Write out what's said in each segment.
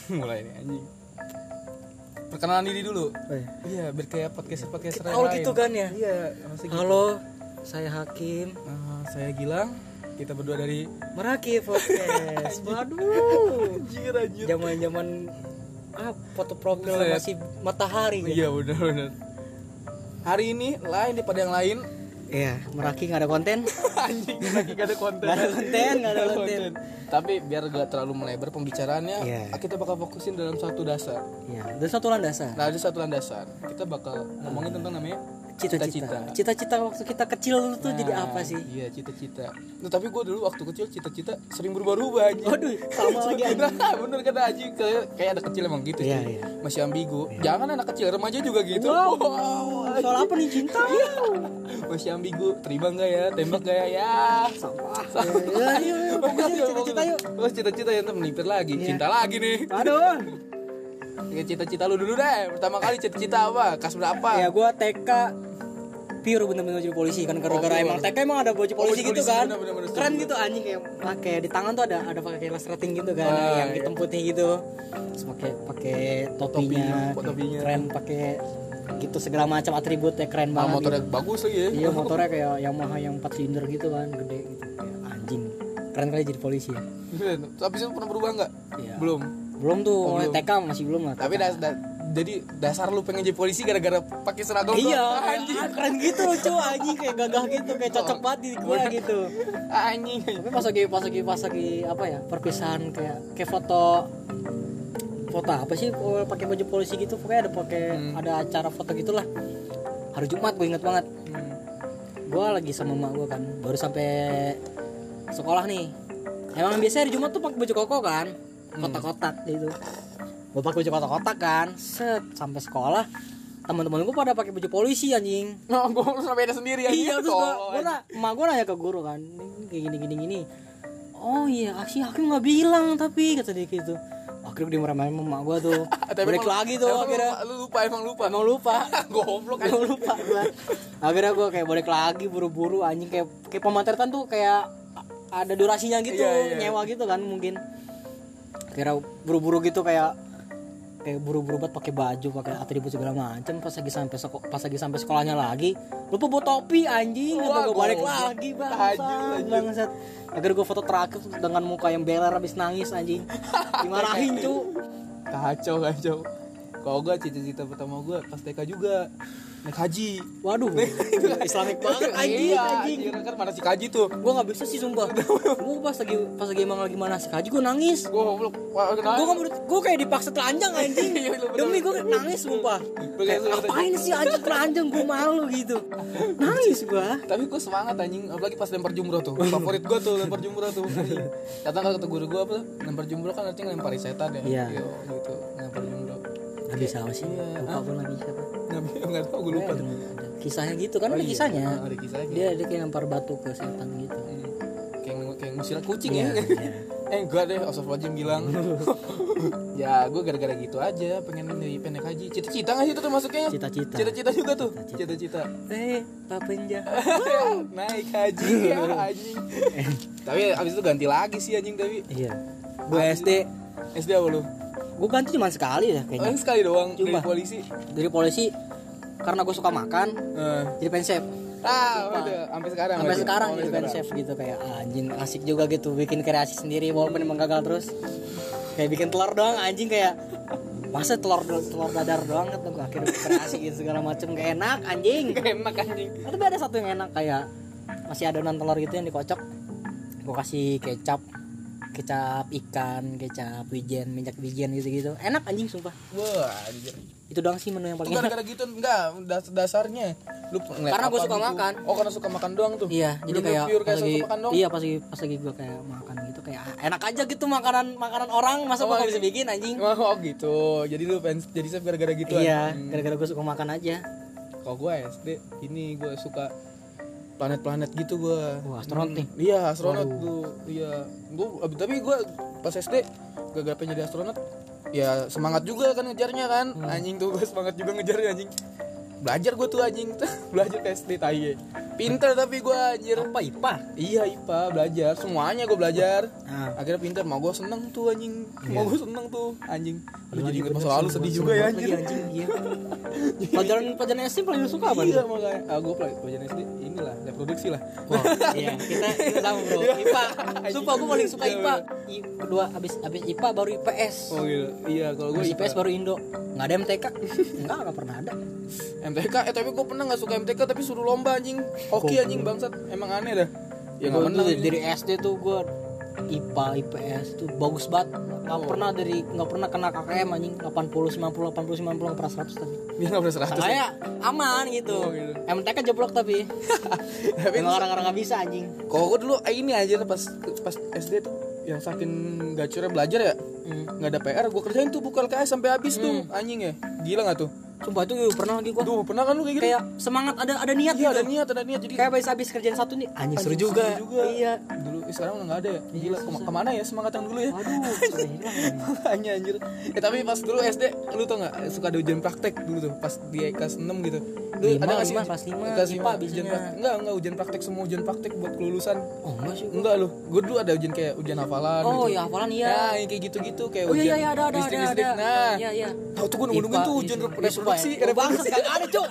mulai nih anjing perkenalan diri dulu Oh, iya. iya biar kayak podcast podcast Awal gitu kan ya? iya gitu. Halo, saya Hakim. Nah, saya Gilang kita berdua dari Meraki podcast. Waduh. anjir anjir Zaman-zaman ah foto profil Buset. masih matahari gitu. iya benar benar hari ini lain daripada yang lain Iya, Meraki nggak ada konten. anjing lagi gak ada konten Nggak ada konten, nggak ada konten. tapi biar gak terlalu melebar pembicaraannya Iya. kita bakal fokusin dalam satu dasar Iya, ada satu landasan. nah ada satu landasan kita bakal ngomongin tentang namanya Cita-cita. Cita-cita waktu kita kecil dulu tuh jadi Nah, apa sih? Iya cita-cita. Nah, tapi gue dulu waktu kecil cita-cita sering berubah-ubah aja. Waduh, sama lagi. Nah, bener kata Aji kayak kayak anak kecil emang gitu Iya, sih. iya. Masih ambigu. Jangan anak kecil remaja juga gitu. Wow. Wow. Soal apa nih cinta? Masih ambigu. Terima nggak ya? Tembak nggak ya? Ya. Sampah. Ya, ya, ya, cita-cita yuk. Terus cita-cita yang melipir lagi. Iya. Cinta lagi nih. Aduh. Ya, cita-cita lu dulu deh. Pertama kali cita-cita apa? Kas berapa? Ya gua TK pure bener-bener jadi polisi kan gara-gara Oh, emang pure. TK emang ada baju polisi baju gitu polisi, kan bener, bener, bener, keren gitu anjing kayak pakai di tangan tuh ada ada pakai resleting gitu kan Ah, yang iya. hitam putih gitu terus pakai pakai topinya, Topinya, topinya. keren pakai gitu segala macam atributnya keren Ah, banget motornya gitu. bagus lagi ya. iya motornya kayak Yamaha yang 4 silinder gitu kan gede gitu kayak anjing keren kali jadi polisi ya Tapi itu pernah berubah nggak? Iya. Belum. Belum tuh Oh, mulai. TK masih belum lah Tapi das, da- jadi dasar lu pengen jadi polisi gara-gara pakai seragam Iya, anjing. ah, keren gitu cuy anjing kayak gagah gitu, kayak cocok banget di gua gitu. Anjing. Tapi pas lagi pas lagi pas lagi apa ya perpisahan kayak kayak foto foto apa sih kalau pakai baju polisi gitu pokoknya ada pakai Hmm. ada acara foto gitulah hari Jumat gue inget banget Hmm. gue lagi sama emak gue kan baru sampai sekolah nih emang biasanya hari Jumat tuh pakai baju koko kan kotak-kotak gitu. Gue pakai baju kotak-kotak kan? Set. Sampai sekolah teman-teman gue pada pakai baju polisi anjing. Gue sampai ada sendiri anjing. iya terus na- emak gua nanya ke guru kan "Ini kayak gini gini gini. Oh iya si hakim nggak bilang tapi kata dia gitu. Akhirnya dia marah-marah sama emak gua tuh. Balik lagi tuh akhirnya. Lu lupa emang lupa. emang lupa. Goblok emang lupa gua. Akhirnya gua kayak balik lagi buru-buru anjing. Kayak kayak pemotretan tuh kayak ada durasinya gitu Iya, iya. nyewa gitu kan mungkin akhirnya buru-buru gitu kayak kayak buru-buru banget pakai baju pakai atribut segala macam pas lagi sampai seko- pas lagi sampai sekolahnya lagi lupa bawa topi anjing. Wah, gue balik lagi bangsat. bangsat. Akhirnya gue foto terakhir dengan muka yang beler habis nangis anjing. Dimarahin cu. Kacau, kacau. Kalau gue cita-cita pertama gue pas TK juga naik haji. waduh islamik banget anjing Iya, anjing kan mana si kaji tuh. gue nggak bisa sih sumpah gue pas lagi pas lagi emang lagi mana haji gue nangis Gue goblok. Wah, kenapa? gue nggak gue kayak dipaksa telanjang anjing Iya, demi gue nangis sumpah ngapain sih anjing telanjang gue malu gitu nangis gue Tapi gue semangat anjing, apalagi pas lempar jumroh tuh. Favorit gue tuh lempar jumroh tuh. Datang kata guru gue apa? Lempar jumroh kan artinya lempar setan ya. Iya. Gitu. Lempar jumroh. Gak bisa apa sih Iya. lupa gue lagi siapa Nggak nggak tahu gue lupa tuh. ada kisahnya gitu kan Oh, ada iya. kisahnya Ah, ada kisahnya. dia dia kayak lempar batu ke setan gitu Hmm. Kayak kayak ngusir kucing Iya, ya. iya. eh enggak deh, Astagfirullahaladzim bilang. ya, gue gara-gara gitu aja pengen jadi pendek haji. Cita-cita nggak sih itu termasuknya? Cita-cita. Cita-cita juga tuh. Cita-cita. Eh papenja Naik haji ya anjing. tapi abis itu ganti lagi sih anjing tapi. iya gue SD SD apa lu? Gue ganti cuma sekali ya Oh, kayaknya sekali doang dari Cuma. polisi. dari polisi karena gue suka makan Eh. jadi pengen chef Ah, sampai sekarang. sampai sekarang Oh, jadi pengen chef gitu kayak anjing asik juga gitu bikin kreasi sendiri walaupun emang gagal terus kayak bikin telur doang anjing kayak masa telur telur dadar doang gitu akhirnya kreasi gitu segala macem gak enak anjing Gak enak anjing. tapi ada satu yang enak kayak masih adonan telur gitu yang dikocok gue kasih kecap kecap ikan kecap wijen minyak wijen gitu gitu enak anjing sumpah Wah, anjir. itu doang sih menu yang paling enak gara-gara gitu enggak das- dasarnya. Lu Karena apa suka makan. Oh, karena suka makan doang tuh. iya jadi Bener-bener kayak pure kayak pas lagi suka makan doang. iya pas lagi pas lagi gue kayak makan gitu kayak ah, enak aja gitu makanan makanan orang masa Oh, iya. bisa bikin anjing Oh, gitu. Jadi lu pengen jadi chef gara-gara gitu iya gara-gara gue suka makan aja Kalau gue SD ini gue suka planet-planet gitu gue. Wah, astronot nih. Iya, astronot Waduh. tuh. Iya. Gue tapi gue pas SD gak pengen jadi astronot. Ya semangat juga kan ngejarnya kan. Hmm. Anjing tuh gue semangat juga ngejarnya anjing. Belajar gue tuh anjing. Tuh. Belajar ke SD tai. ya. pinter tapi gue anjir. Apa IPA iya IPA belajar. Semuanya gue belajar. Nah akhirnya pinter. Mau gue seneng tuh anjing. Mau gue seneng tuh anjing. Aduh, jadi inget masa lalu sedih juga ya anjir. anjing. Iya. Pelajaran pelajaran SD paling lu suka apa iya makanya. Ah, gue pelajaran SD inilah reproduksi lah. Wah, iya. Kita kita sama bro. IPA sumpah gue paling suka Iya, IPA I- kedua abis abis IPA baru IPS oh gitu iya kalau gue IPS baru Indo. Nggak ada MTK enggak nggak pernah ada MTK eh tapi gue pernah gak suka MTK tapi suruh lomba anjing. Hoki anjing bangsat. Emang aneh dah. Ya nggak menang tuh dari SD tuh gue IPA IPS tuh bagus banget. Nggak pernah dari nggak pernah kena KKM anjing. 80 90 80 90 nggak pernah 100 tapi. Dia nggak pernah seratus. Saya aman gitu. Oh, gitu. MTK jeblok tapi. Tapi Emang orang-orang nggak bisa anjing. Kalau gue dulu eh, ini aja pas pas SD tuh yang saking gacurnya belajar ya Hmm. nggak ada PR gue kerjain tuh buku LKS sampai habis tuh anjing ya. Gila nggak tuh Sumpah itu pernah lagi gua Duh, pernah kan lu kayak gitu? kayak semangat ada ada niat Iya, gitu. ada niat, ada niat. Jadi Kayak habis habis kerjaan satu nih anjing seru juga. seru juga. Iya. dulu eh, sekarang udah nggak ada ya. Gila, kema- ke mana ya semangat yang dulu ya? Aduh, hilang. anjir. Eh tapi pas dulu SD lu tau nggak suka ada ujian praktek dulu tuh pas di kelas 6 gitu. Lu Lima, ada nggak sih kelas lima, kelas IPA lima, ujian biasanya. praktek? Enggak, enggak ujian praktek semua ujian praktek buat kelulusan. Oh, enggak sih. Enggak lu. Gue dulu ada ujian kayak ujian hafalan Oh, gitu. ya hafalan iya. Nah, kayak gitu-gitu kayak Oh iya ujian iya ada ada ada. Nah, Iya iya. tahu tuh nunggu-nungguin IPA, tuh ujian iya, reproduksi, iya, Bangsa reproduksi. kagak ada, Cuk.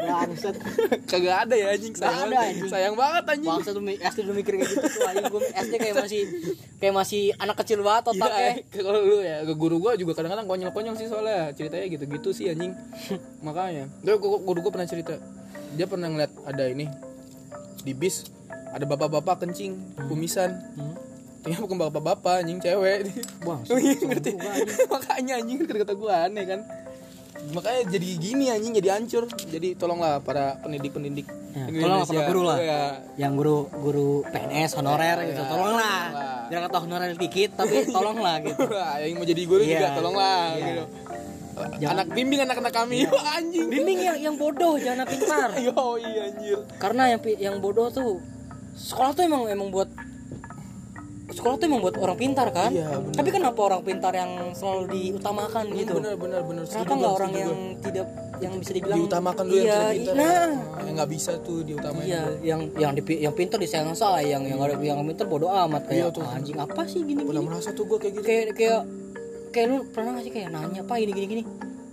Bangsat. Kagak ada ya anjing, sayang ada, banget. anjing. Sayang banget anjing. Bangsa tuh SD udah mikir kayak gitu tuh anjing gue SD kayak masih kayak masih anak kecil banget Iya, otaknya. eh, kalau lu ya ke guru gua juga kadang-kadang konyol-konyol sih soalnya ceritanya gitu-gitu sih anjing. Makanya. Gua, guru gua pernah cerita. Dia pernah ngeliat ada ini di bis ada bapak-bapak kencing kumisan. Hmm. Ternyata bukan bapak-bapak anjing cewek. Iya, ngerti. Makanya anjing kata gua aneh kan. Makanya jadi gini anjing jadi hancur. Jadi tolonglah para pendidik-pendidik Ya, tolonglah Indonesia. para guru lah. Iya. yang guru guru PNS honorer gitu Iya, tolonglah tolonglah. biar kata honorer dikit tapi tolonglah gitu yang mau jadi guru juga Iya, tolonglah iya. gitu. Jangan- Anak bimbing anak-anak kami. Wah, anjing. bimbing yang yang bodoh jangan pintar Yo, iya anjir. karena yang yang bodoh tuh sekolah tuh emang emang buat sekolah tuh emang buat orang pintar kan Iya, benar. tapi kenapa orang pintar yang selalu diutamakan gitu Bener bener bener. kenapa nggak orang setuju yang tidak yang bisa dibilang diutamakan dulu yang iya, tidak pintar. nah yang nggak bisa tuh diutamain. iya yang yang di, yang pintar disayang sayang yang ada yang pintar bodoh amat Iya kayak tuh. anjing apa sih gini Pernah gini merasa tuh gua kayak gitu. kayak kayak kayak lu pernah gak sih kayak nanya pak ini gini gini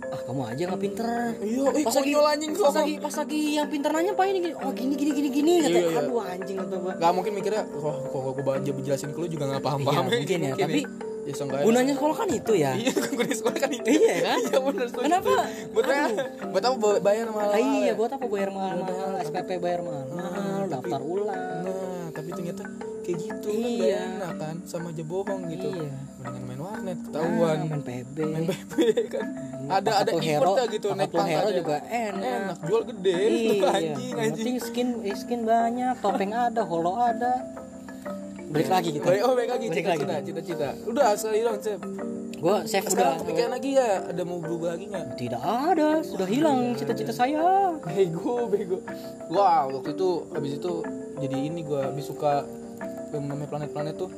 ah kamu aja nggak pinter Iya, eh pas lagi anjing pas lagi pas lagi yang pinter nanya pak ini gini oh gini gini gini gini kata Iya, iya. aduh anjing kata gua Gak mungkin mikirnya, wah kok gua baca jelasin ke lu juga gak paham-paham Iya, mungkin ya, tapi ya, seenggaknya- gunanya sekolah kan itu ya Iya, di sekolah kan itu. Iya kan? Iya setuju. Kenapa? Buat apa? Buat apa bayar mahal? Ah, iya buat apa bayar mahal mahal SPP bayar mahal mahal daftar ulang Nah, tapi ternyata kayak gitu kan Iya. gak enak kan sama aja bohong gitu. Iya. Mendingan main warnet ketahuan. Ah, main PB main PP kan. Ada ada Pangkat lu hero gitu naik pangkat hero juga enak Enak, jual gede iya anjing yang anjing. penting skin eh, skin banyak topeng ada holo ada balik lagi kita oh Balik lagi. cita-cita, cita-cita. Udah sekali dong, Sep. gua save udah kepikiran lagi ya, ada mau berubah lagi nggak? tidak ada sudah hilang cita-cita saya Bego, bego. Wah, waktu itu habis itu jadi ini gua habis suka yang namanya planet-planet tuh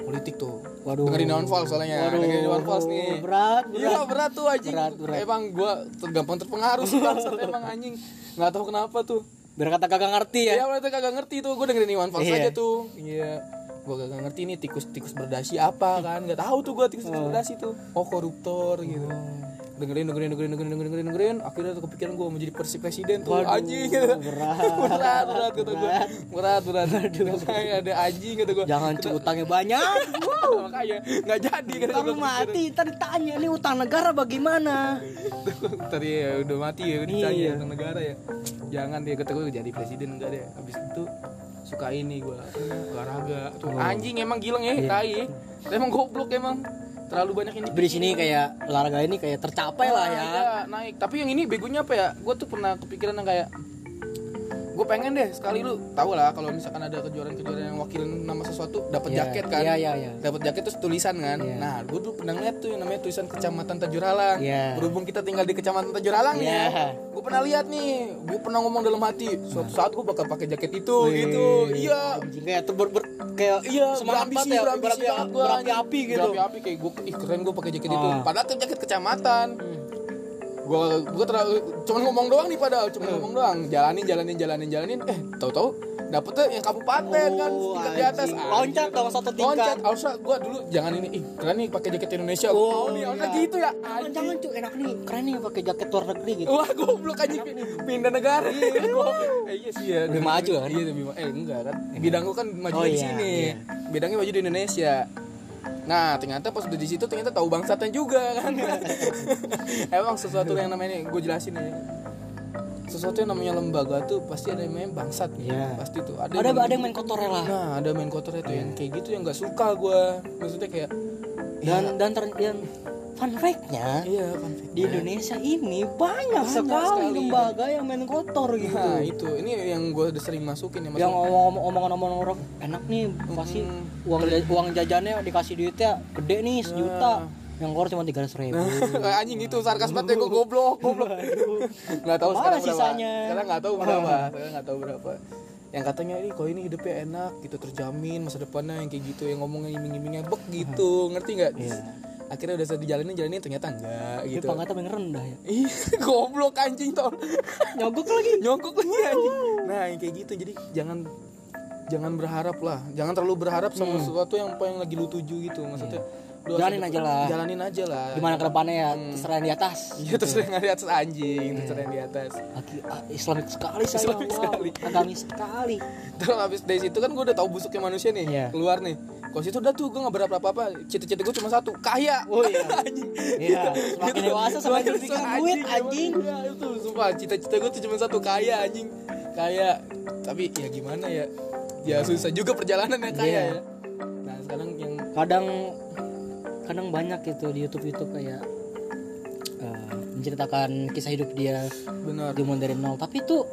politik tuh. Waduh. Dengerin Downfall soalnya. Waduh, Dengerin Downfall nih. berat, Iya, berat tuh anjing. Berat, berat. Emang gua ter- gampang terpengaruh sih emang anjing. Nggak tahu kenapa tuh. biar kata kagak ngerti ya Iya, mereka kagak ngerti tuh. Gua dengerin Iwan Fals Iya. aja tuh. Iya. Gua kagak ngerti nih tikus-tikus berdasi apa kan. Nggak tahu tuh gua tikus-tikus berdasi tuh. Oh, koruptor gitu. Dengerin, dengerin, dengerin, dengerin, dengerin, dengerin, dengerin. Akhirnya tuh kepikiran gua mau jadi persi presiden tuh. Waduh, anjing gitu. berat. berat, berat kata gua. Berat, berat. Makanya ada anjing kata gua. jangan cu utangnya banyak Makanya nggak jadi kata lu mati tadi tanya ini utang negara bagaimana Tadi ya udah mati ya ditanya Iya. tentang negara ya. Jangan dia kata gue jadi presiden enggak deh. Habis itu suka ini gua olahraga. Tuh anjing emang gileng ya tai. Emang goblok emang. Terlalu banyak ini di sini kayak olahraga ini kayak tercapai lah ya. Naik. Tapi yang ini begonya apa ya? Gue tuh pernah kepikiran yang kayak gue pengen deh sekali lu tau lah kalau misalkan ada kejuaraan-kejuaraan yang wakilin nama sesuatu dapat Iya, jaket kan iya, iya, iya. dapat jaket terus tulisan kan Iya. nah gue tuh pernah lihat tuh yang namanya tulisan kecamatan Tajuralang Iya. berhubung kita tinggal di kecamatan Tajuralang nih Iya. gue pernah lihat nih gue pernah ngomong dalam hati suatu saat gue bakal pakai jaket itu Wih, gitu iya kayak tuh ber, ber- kayak Iya, semangat berambisi, ya berambisi berapi, berapi-api anjing. gitu Berapi-api kayak gue, ih keren gue pakai jaket itu. Ah. Padahal tuh jaket kecamatan. Gua gua terlalu cuma ngomong doang nih padahal cuma ngomong doang jalanin jalanin jalanin jalanin eh tahu-tahu dapetnya yang kabupaten kan Oh, tingkat di atas anjing. Loncat dong satu tingkat. loncat harusnya gua dulu jangan ini ih keren nih pakai jaket Indonesia Oh, oh, nih harusnya iya. gitu ya Jangan jangan cuy, enak nih. Keren nih pakai jaket luar negeri gitu. Wah goblok aja pindah negara. eh, iya sih ya. Lebih maju kan? Iya lebih Eh enggak kan. Bidang gua kan maju Oh, di iya, sini. iya. Bidangnya maju di Indonesia. Nah ternyata pas udah di situ ternyata tahu bangsatnya juga kan. Emang sesuatu yang namanya gue jelasin ya. Sesuatu yang namanya lembaga tuh pasti ada yang main bangsat. Iya. Pasti tuh ada. Ada yang- ada yang main kotornya lah. Nah ada main kotornya tuh yang kayak gitu yang nggak suka gue. Maksudnya kayak. Dan dan ter, dan fun fact-nya Iya kan. di Indonesia ini banyak, Banyak sekali, sekali. lembaga yang main kotor gitu. Nah itu ini yang gue udah sering masukin ya. yang ngomong omongan-omongan orang enak nih pasti Mm. uang uang jajannya dikasih duitnya gede nih sejuta yang keluar cuma tiga ratus ribu Nah, anjing itu sarkas banget ya gue goblok goblok nggak tahu sekarang berapa sisanya? sekarang nggak tahu berapa sekarang nggak tahu berapa yang katanya ini kok ini hidupnya enak gitu terjamin masa depannya yang kayak gitu yang ngomongnya iming-imingnya bek gitu. Ngerti nggak? Iya. akhirnya udah saya dijalanin jalanin ternyata enggak Tapi gitu. paling rendah ya. Ih, goblok anjing tol nyogok lagi. Nyongkok lagi anjing. Nah yang kayak gitu jadi jangan jangan berharap lah. Jangan terlalu berharap sama sesuatu yang apa yang lagi lu tuju gitu. Maksudnya harus- Jalanin aja lah. jalanin aja lah gimana ke depannya ya terserah yang di atas Iya terus yang di atas anjing, terus yang di atas. Lagi, ah, Islamik sekali saya Islamik wow. sekali. agamis sekali Terus habis dari situ kan gue udah tahu busuknya manusia nih, Iya. keluar nih. Kalau situ udah tuh gue nggak berharap apa apa. Cita-cita gue cuma satu, kaya. Oh iya. anjing. Iya, semakin dewasa semakin dewasa, duit, anjing. Iya, itu sumpah cita-cita gue tuh cuma satu, kaya anjing. Kaya. Tapi ya gimana ya? Ya susah juga perjalanan yang kaya Iya. ya. Nah sekarang yang kadang kadang banyak gitu di YouTube YouTube kayak eh, menceritakan kisah hidup dia benar. dia mulai dari nol tapi itu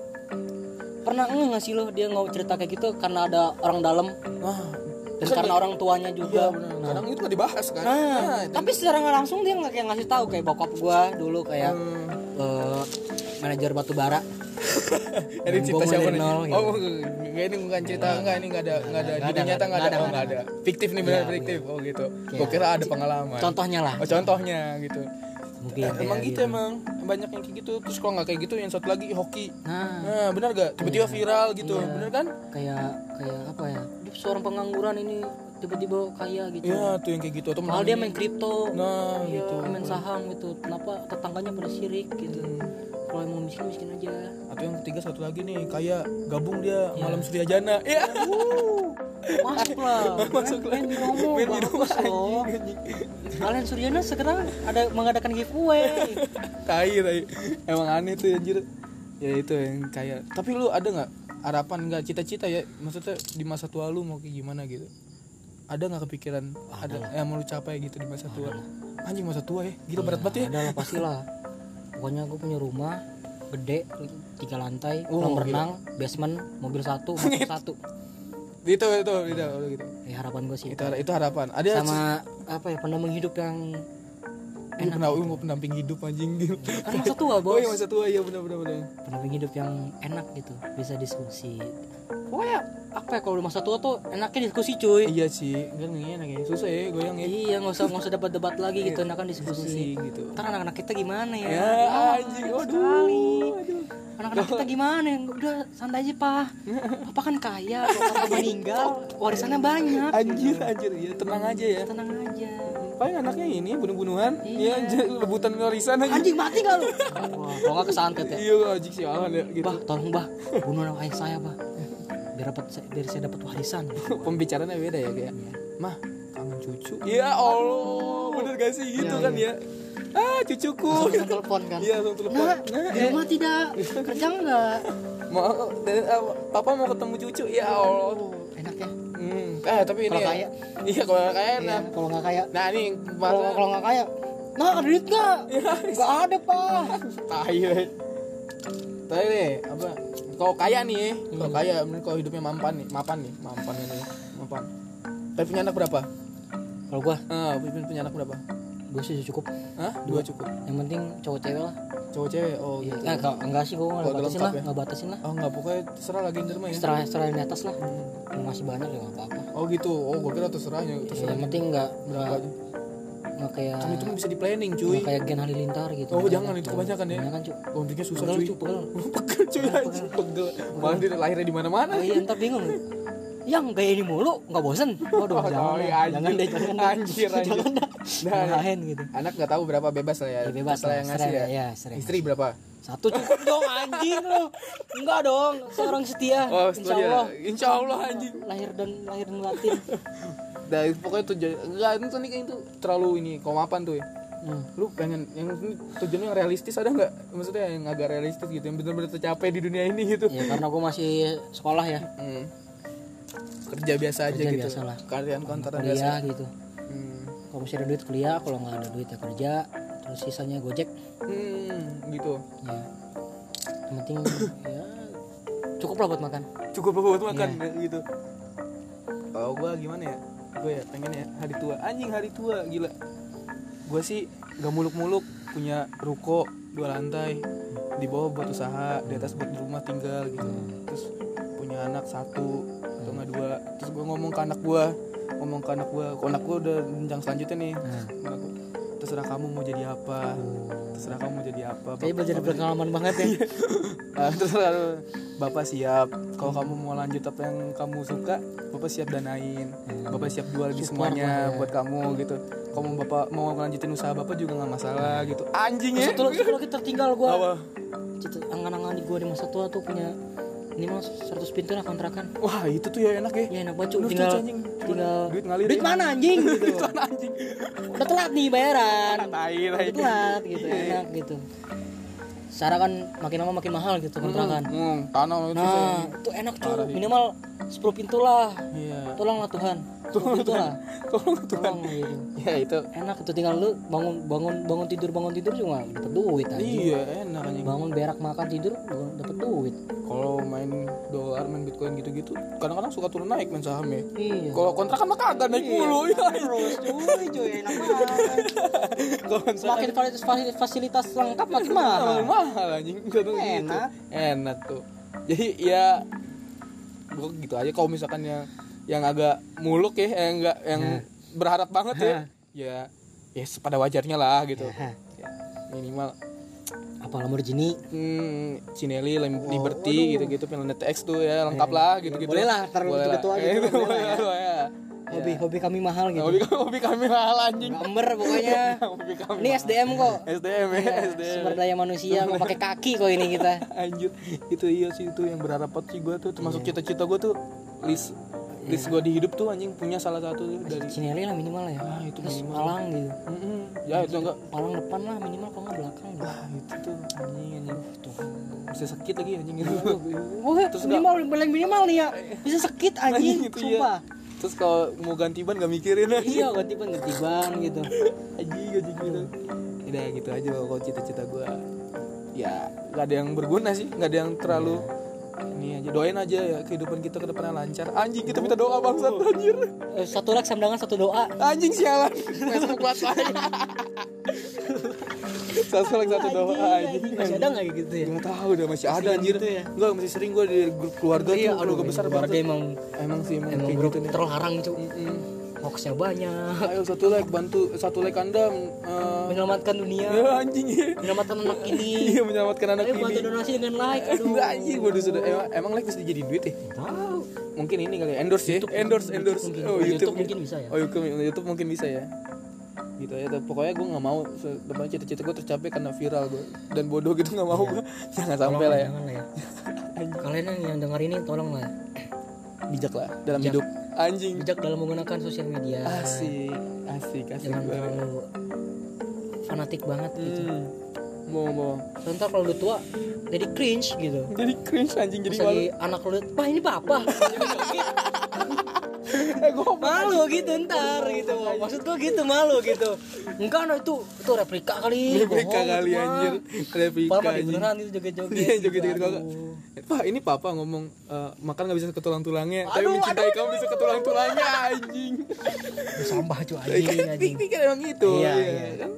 pernah enggak nggak sih lo dia nggak cerita kayak gitu karena ada orang dalam Wah, dan karena orang tuanya iya juga benar. Kadang itu nggak dibahas kan. nah, Nah, tapi secara nggak langsung dia nggak kayak ngasih tahu kayak bokap gua dulu kayak Hmm. Eh, manajer batu bara Ini cerita siapa nih? nol, gitu. Oh, enggak ini bukan cerita enggak ini enggak ada enggak ada dunia ada, nyata enggak nggak ada, ada, oh nggak enggak ada. Fiktif nih benar Iya, fiktif. Oh gitu. Iya. Gua kira ada pengalaman. contohnya lah Oh, contohnya gitu. Mungkin Eh, emang kayak gitu emang banyak yang kayak gitu. Terus kalau nggak kayak gitu yang satu lagi hoki. nah Nah, benar gak? Tiba-tiba viral gitu. Iya. Bener kan? kayak kayak apa ya seorang pengangguran ini tiba-tiba kaya gitu Iya, tuh yang kayak gitu atau Malah dia main kripto, Nah, iya, gitu. main saham gitu. Kenapa tetangganya pada sirik gitu? Kalau emang miskin miskin aja. Atau yang ketiga satu lagi nih, kayak gabung dia Iya. malam Surya Jana. Iya. Masuk lah, Masuk main, main di Romo, Main anjing. Kalian Suryana sekarang ada mengadakan giveaway. tai tai emang aneh tuh anjir ya itu yang kayak tapi lu ada nggak harapan nggak cita-cita ya maksudnya di masa tua lu mau kayak gimana gitu ada nggak kepikiran ada yang mau lu capai gitu di masa tua anjing masa tua ya gila berat banget ya ada lah pastilah. Pokoknya gue punya rumah gede tiga lantai, Oh, kolam renang, basement, mobil satu, motor satu. itu itu itu gitu Ya harapan gue sih. itu itu harapan. Ada Sama apa ya pendamping hidup yang Lu pernah mau pendamping hidup anjing gitu. Kan masa tua oh bos. iya masa tua iya benar benar benar. Pendamping hidup yang enak gitu bisa diskusi pokoknya apa ya kalau di masa tua tuh enaknya diskusi cuy. Iya sih kan nggak enak ya susah ya goyang ya. Iya nggak usah nggak usah debat debat lagi gitu enakan diskusi. diskusi gitu. Ntar anak-anak kita gimana ya, ya Ah, anjing enak aduh sekali. aduh anak-anak kita gimana? Ya udah santai aja pak. Papa kan kaya kalau papa meninggal warisannya banyak. Anjir anjir ya tenang aja ya. Tenang aja. Paling anaknya ini bunuh-bunuhan. Iya. iya anjir, rebutan warisan aja. Anjing mati gak lu? Wah, kalau nggak kesantet ya. Iya anjing sialan ya gitu. Bah tolong bah. Bunuh anak ayah saya bah biar dapat biar saya dapat warisan pembicaraannya beda ya kayak mah kangen cucu ya allah bener gak sih gitu Iya, kan ya ah cucuku langsung telepon kan iya langsung telepon Nak, nah di rumah tidak kerja nggak? mau dan, eh, papa mau ketemu cucu ya allah Enak ya. hmm. eh tapi ini Kalau ya. kaya. iya kalau kaya Iya, nah kalau nggak kaya. nah ini Kalau kalau nggak kaya, nah ada duit nggak? Nggak ada pak. tai ya. Tapi nih, apa? Kalau kaya nih, Hmm. kaya, menurut kalau hidupnya mampan nih, mapan nih, mampan ini, mapan. Tapi punya anak berapa? Kalau gua, Ah, punya punya anak berapa? gua sih cukup. Hah? Dua cukup. Yang penting cowok cewek lah. Cowok cewek. Oh, gitu. Nah, kalau enggak sih gua nggak batasin lah, ya? nggak batasin lah. Oh, enggak, pokoknya terserah lagi di rumah ya. Setelah yang di atas lah. Mau masih banyak ya nggak apa-apa. Oh, gitu. Oh, gua kira terserahnya, Ya, terserah. yang penting nggak nggak Berapa? Nggak kayak Kan itu bisa di planning cuy. nggak kayak Gen Halilintar gitu Oh jangan itu kebanyakan ya. kebanyakan cuy Oh, bikinnya susah pegel cuy. pegel Pegel cuy anjing pegel. Malah dia lahirnya di mana-mana. oh iya ntar bingung yang gaya ini mulu nggak bosen waduh Oh, jangan iya, anjing. jangan deh jangan Anjir, anjir. jangan dah Nah, gitu Anak nggak tahu berapa bebas lah ya. ya bebas lah yang ngasih ya. ya sering Istri berapa? satu cukup dong anjing lu enggak dong seorang setia Oh, insya. Allah Insya Allah anjing. lahir dan lahir dan batin Nah, pokoknya tuh enggak itu nikah itu terlalu ini komapan tuh ya. hmm. Lu pengen yang ini tujuannya yang realistis ada nggak? Maksudnya yang agak realistis gitu, yang benar-benar tercapai di dunia ini gitu. ya karena gue masih sekolah ya Hmm. Kerja biasa aja Kerja gitu. biasa lah. Karyan kantoran biasa. gitu Hmm. kalau masih ada duit kuliah kalau nggak ada duit ya kerja terus sisanya gojek Hmm, gitu. ya yang penting ya cukup lah buat makan Cukup buat makan Iya. gitu. Kalau gua gimana ya? Gue ya pengen ya hari tua. Anjing hari tua gila. Gue sih gak muluk-muluk punya ruko dua lantai di bawah buat usaha di atas buat di rumah tinggal gitu. Terus punya anak satu atau nggak dua. Terus gue ngomong ke anak gue ngomong ke anak gue anak gue udah jenjang selanjutnya nih Anak gua, terserah kamu mau jadi apa. Terserah kamu mau jadi apa kayaknya belajar pengalaman banget ya. Ah, terserah bapak siap. Kalau kamu mau lanjut apa yang kamu suka bapak siap danain. Bapak siap jual di semuanya ya. buat kamu gitu. Kalau mau bapak mau lanjutin usaha bapak juga nggak masalah gitu. Anjing ya. satu lagi tertinggal gue angan-angan di gue di masa tua tuh punya minimal 100 pintu lah kontrakan. Wah itu tuh ya enak ya. Ya enak banget. Lu tinggal anjing. tinggal Duit ngalir duit mana anjing? Gitu. Duit mana anjing? Udah telat nih bayaran. Udah telat gitu Iya. enak gitu. Secara kan makin lama makin mahal gitu kontrakan. hmm, tanah itu nah itu enak cuy minimal 10 pintu lah. Iya. Tolonglah Tuhan 10 pintu lah tolong tuh tolong gitu. Ya itu. Enak itu tinggal lu bangun bangun bangun tidur bangun tidur cuma dapat duit aja iya enak anjing. Bangun berak makan tidur dapat duit. Kalau main dolar main bitcoin gitu-gitu kadang-kadang suka turun naik main sahamnya iya. Kalau kontrakan mah kagak naik mulu. ya terus cuy cuy enak banget. Semakin fasilitas, fasilitas lengkap makin mahal mahal. mahal anjing. Gitu. Enak. enak tuh. Jadi ya gua gitu aja. Kalau misalkan yang yang agak muluk ya yang enggak yang berharap banget ya. Ya ya pada wajarnya lah gitu. Hah. ya, minimal. Apa Lamborghini? Hmm, Cinelli, Lem- Liberty gitu-gitu Planet X tuh ya lengkap lah gitu-gitu. boleh lah, ntar Boleh lah. tua-tua Eh, gitu, itu boleh boleh lah ya. hobi hobi kami mahal gitu. Hobi, hobi kami mahal anjing. gambar pokoknya. Hobi kami. ini SDM kok. SDM ya, Iya, SDM. sumber daya manusia kok pakai kaki kok ini kita. Anjir, itu iya sih itu yang berharap sih gue tuh. Termasuk cita-cita gue tuh list list gue di hidup tuh anjing punya salah satu tuh dari Cinelli lah minimal ya. Ah itu terus minimal. Palang gitu. Mm-mm. ya itu enggak. Palang depan lah minimal kalau nggak belakang gitu. ah itu tuh anjing anjing. Bisa sakit lagi anjing itu. Oh, Terus minimal paling minimal nih ya. Bisa sakit anjing, itu sumpah. iya terus kalau mau ganti ban gak mikirin. Aja Iya, ganti ban ganti ban gitu. anjing anjing gitu. Udah gitu aja kalau cita-cita gue ya nggak ada yang berguna sih nggak ada yang terlalu ini aja doain aja ya kehidupan kita ke depannya lancar anjing kita minta doa bangsat anjir Eh, Satu like sama dengan satu doa. anjing sialan Facebook buat saya satu lagi satu doa anjing Masih ada nggak gitu ya? Gak tahu udah masih ada anjir gitu ya? Enggak masih sering gue di grup keluarga Iya, tuh keluarga besar banget emang Emang sih emang, emang kayak gitu terlarang cu. Mm-mm. Hoaxnya banyak. Ayo satu like bantu satu like anda eh, Menyelamatkan dunia. Ya anjing ya Menyelamatkan anak ini. Iya menyelamatkan anak Ayo bantu ini donasi dengan like. Aduh. Enggak anjing gue udah sudah emang, emang like bisa dijadiin duit ya Tahu. Mungkin ini kali ya endorse ya Endorse endorse mungkin. Oh YouTube YouTube mungkin bisa ya. Oh YouTube, YouTube mungkin bisa ya gitu ya pokoknya gue nggak mau depan cita-cita gue tercapai karena viral gue dan bodoh gitu nggak mau gue jangan sampai lah ya lah ya. Kalian yang- yang dengar ini tolong lah. bijak lah dalam Bijak. hidup anjing Bijak dalam menggunakan sosial media. asik asik asik Jangan terlalu fanatik banget gitu. Hmm. mau mau Ntar kalau udah tua jadi cringe gitu. jadi cringe anjing jadi malu anak lu Wah ini gue Malu gitu ntar gitu Maksud gua gitu malu gitu Enggak no itu Itu replika kali replika bohong kali anjir replika anjing beneran itu joget-joget Iya joget-joget gitu. Aduh. Pak ini papa ngomong eh, makan nggak bisa ke tulang-tulangnya, tapi mencintai kamu bisa ke tulang-tulangnya anjing. Itu Sampah cuy anjing anjing Pikir emang gitu. Iya, iya, iya. kan?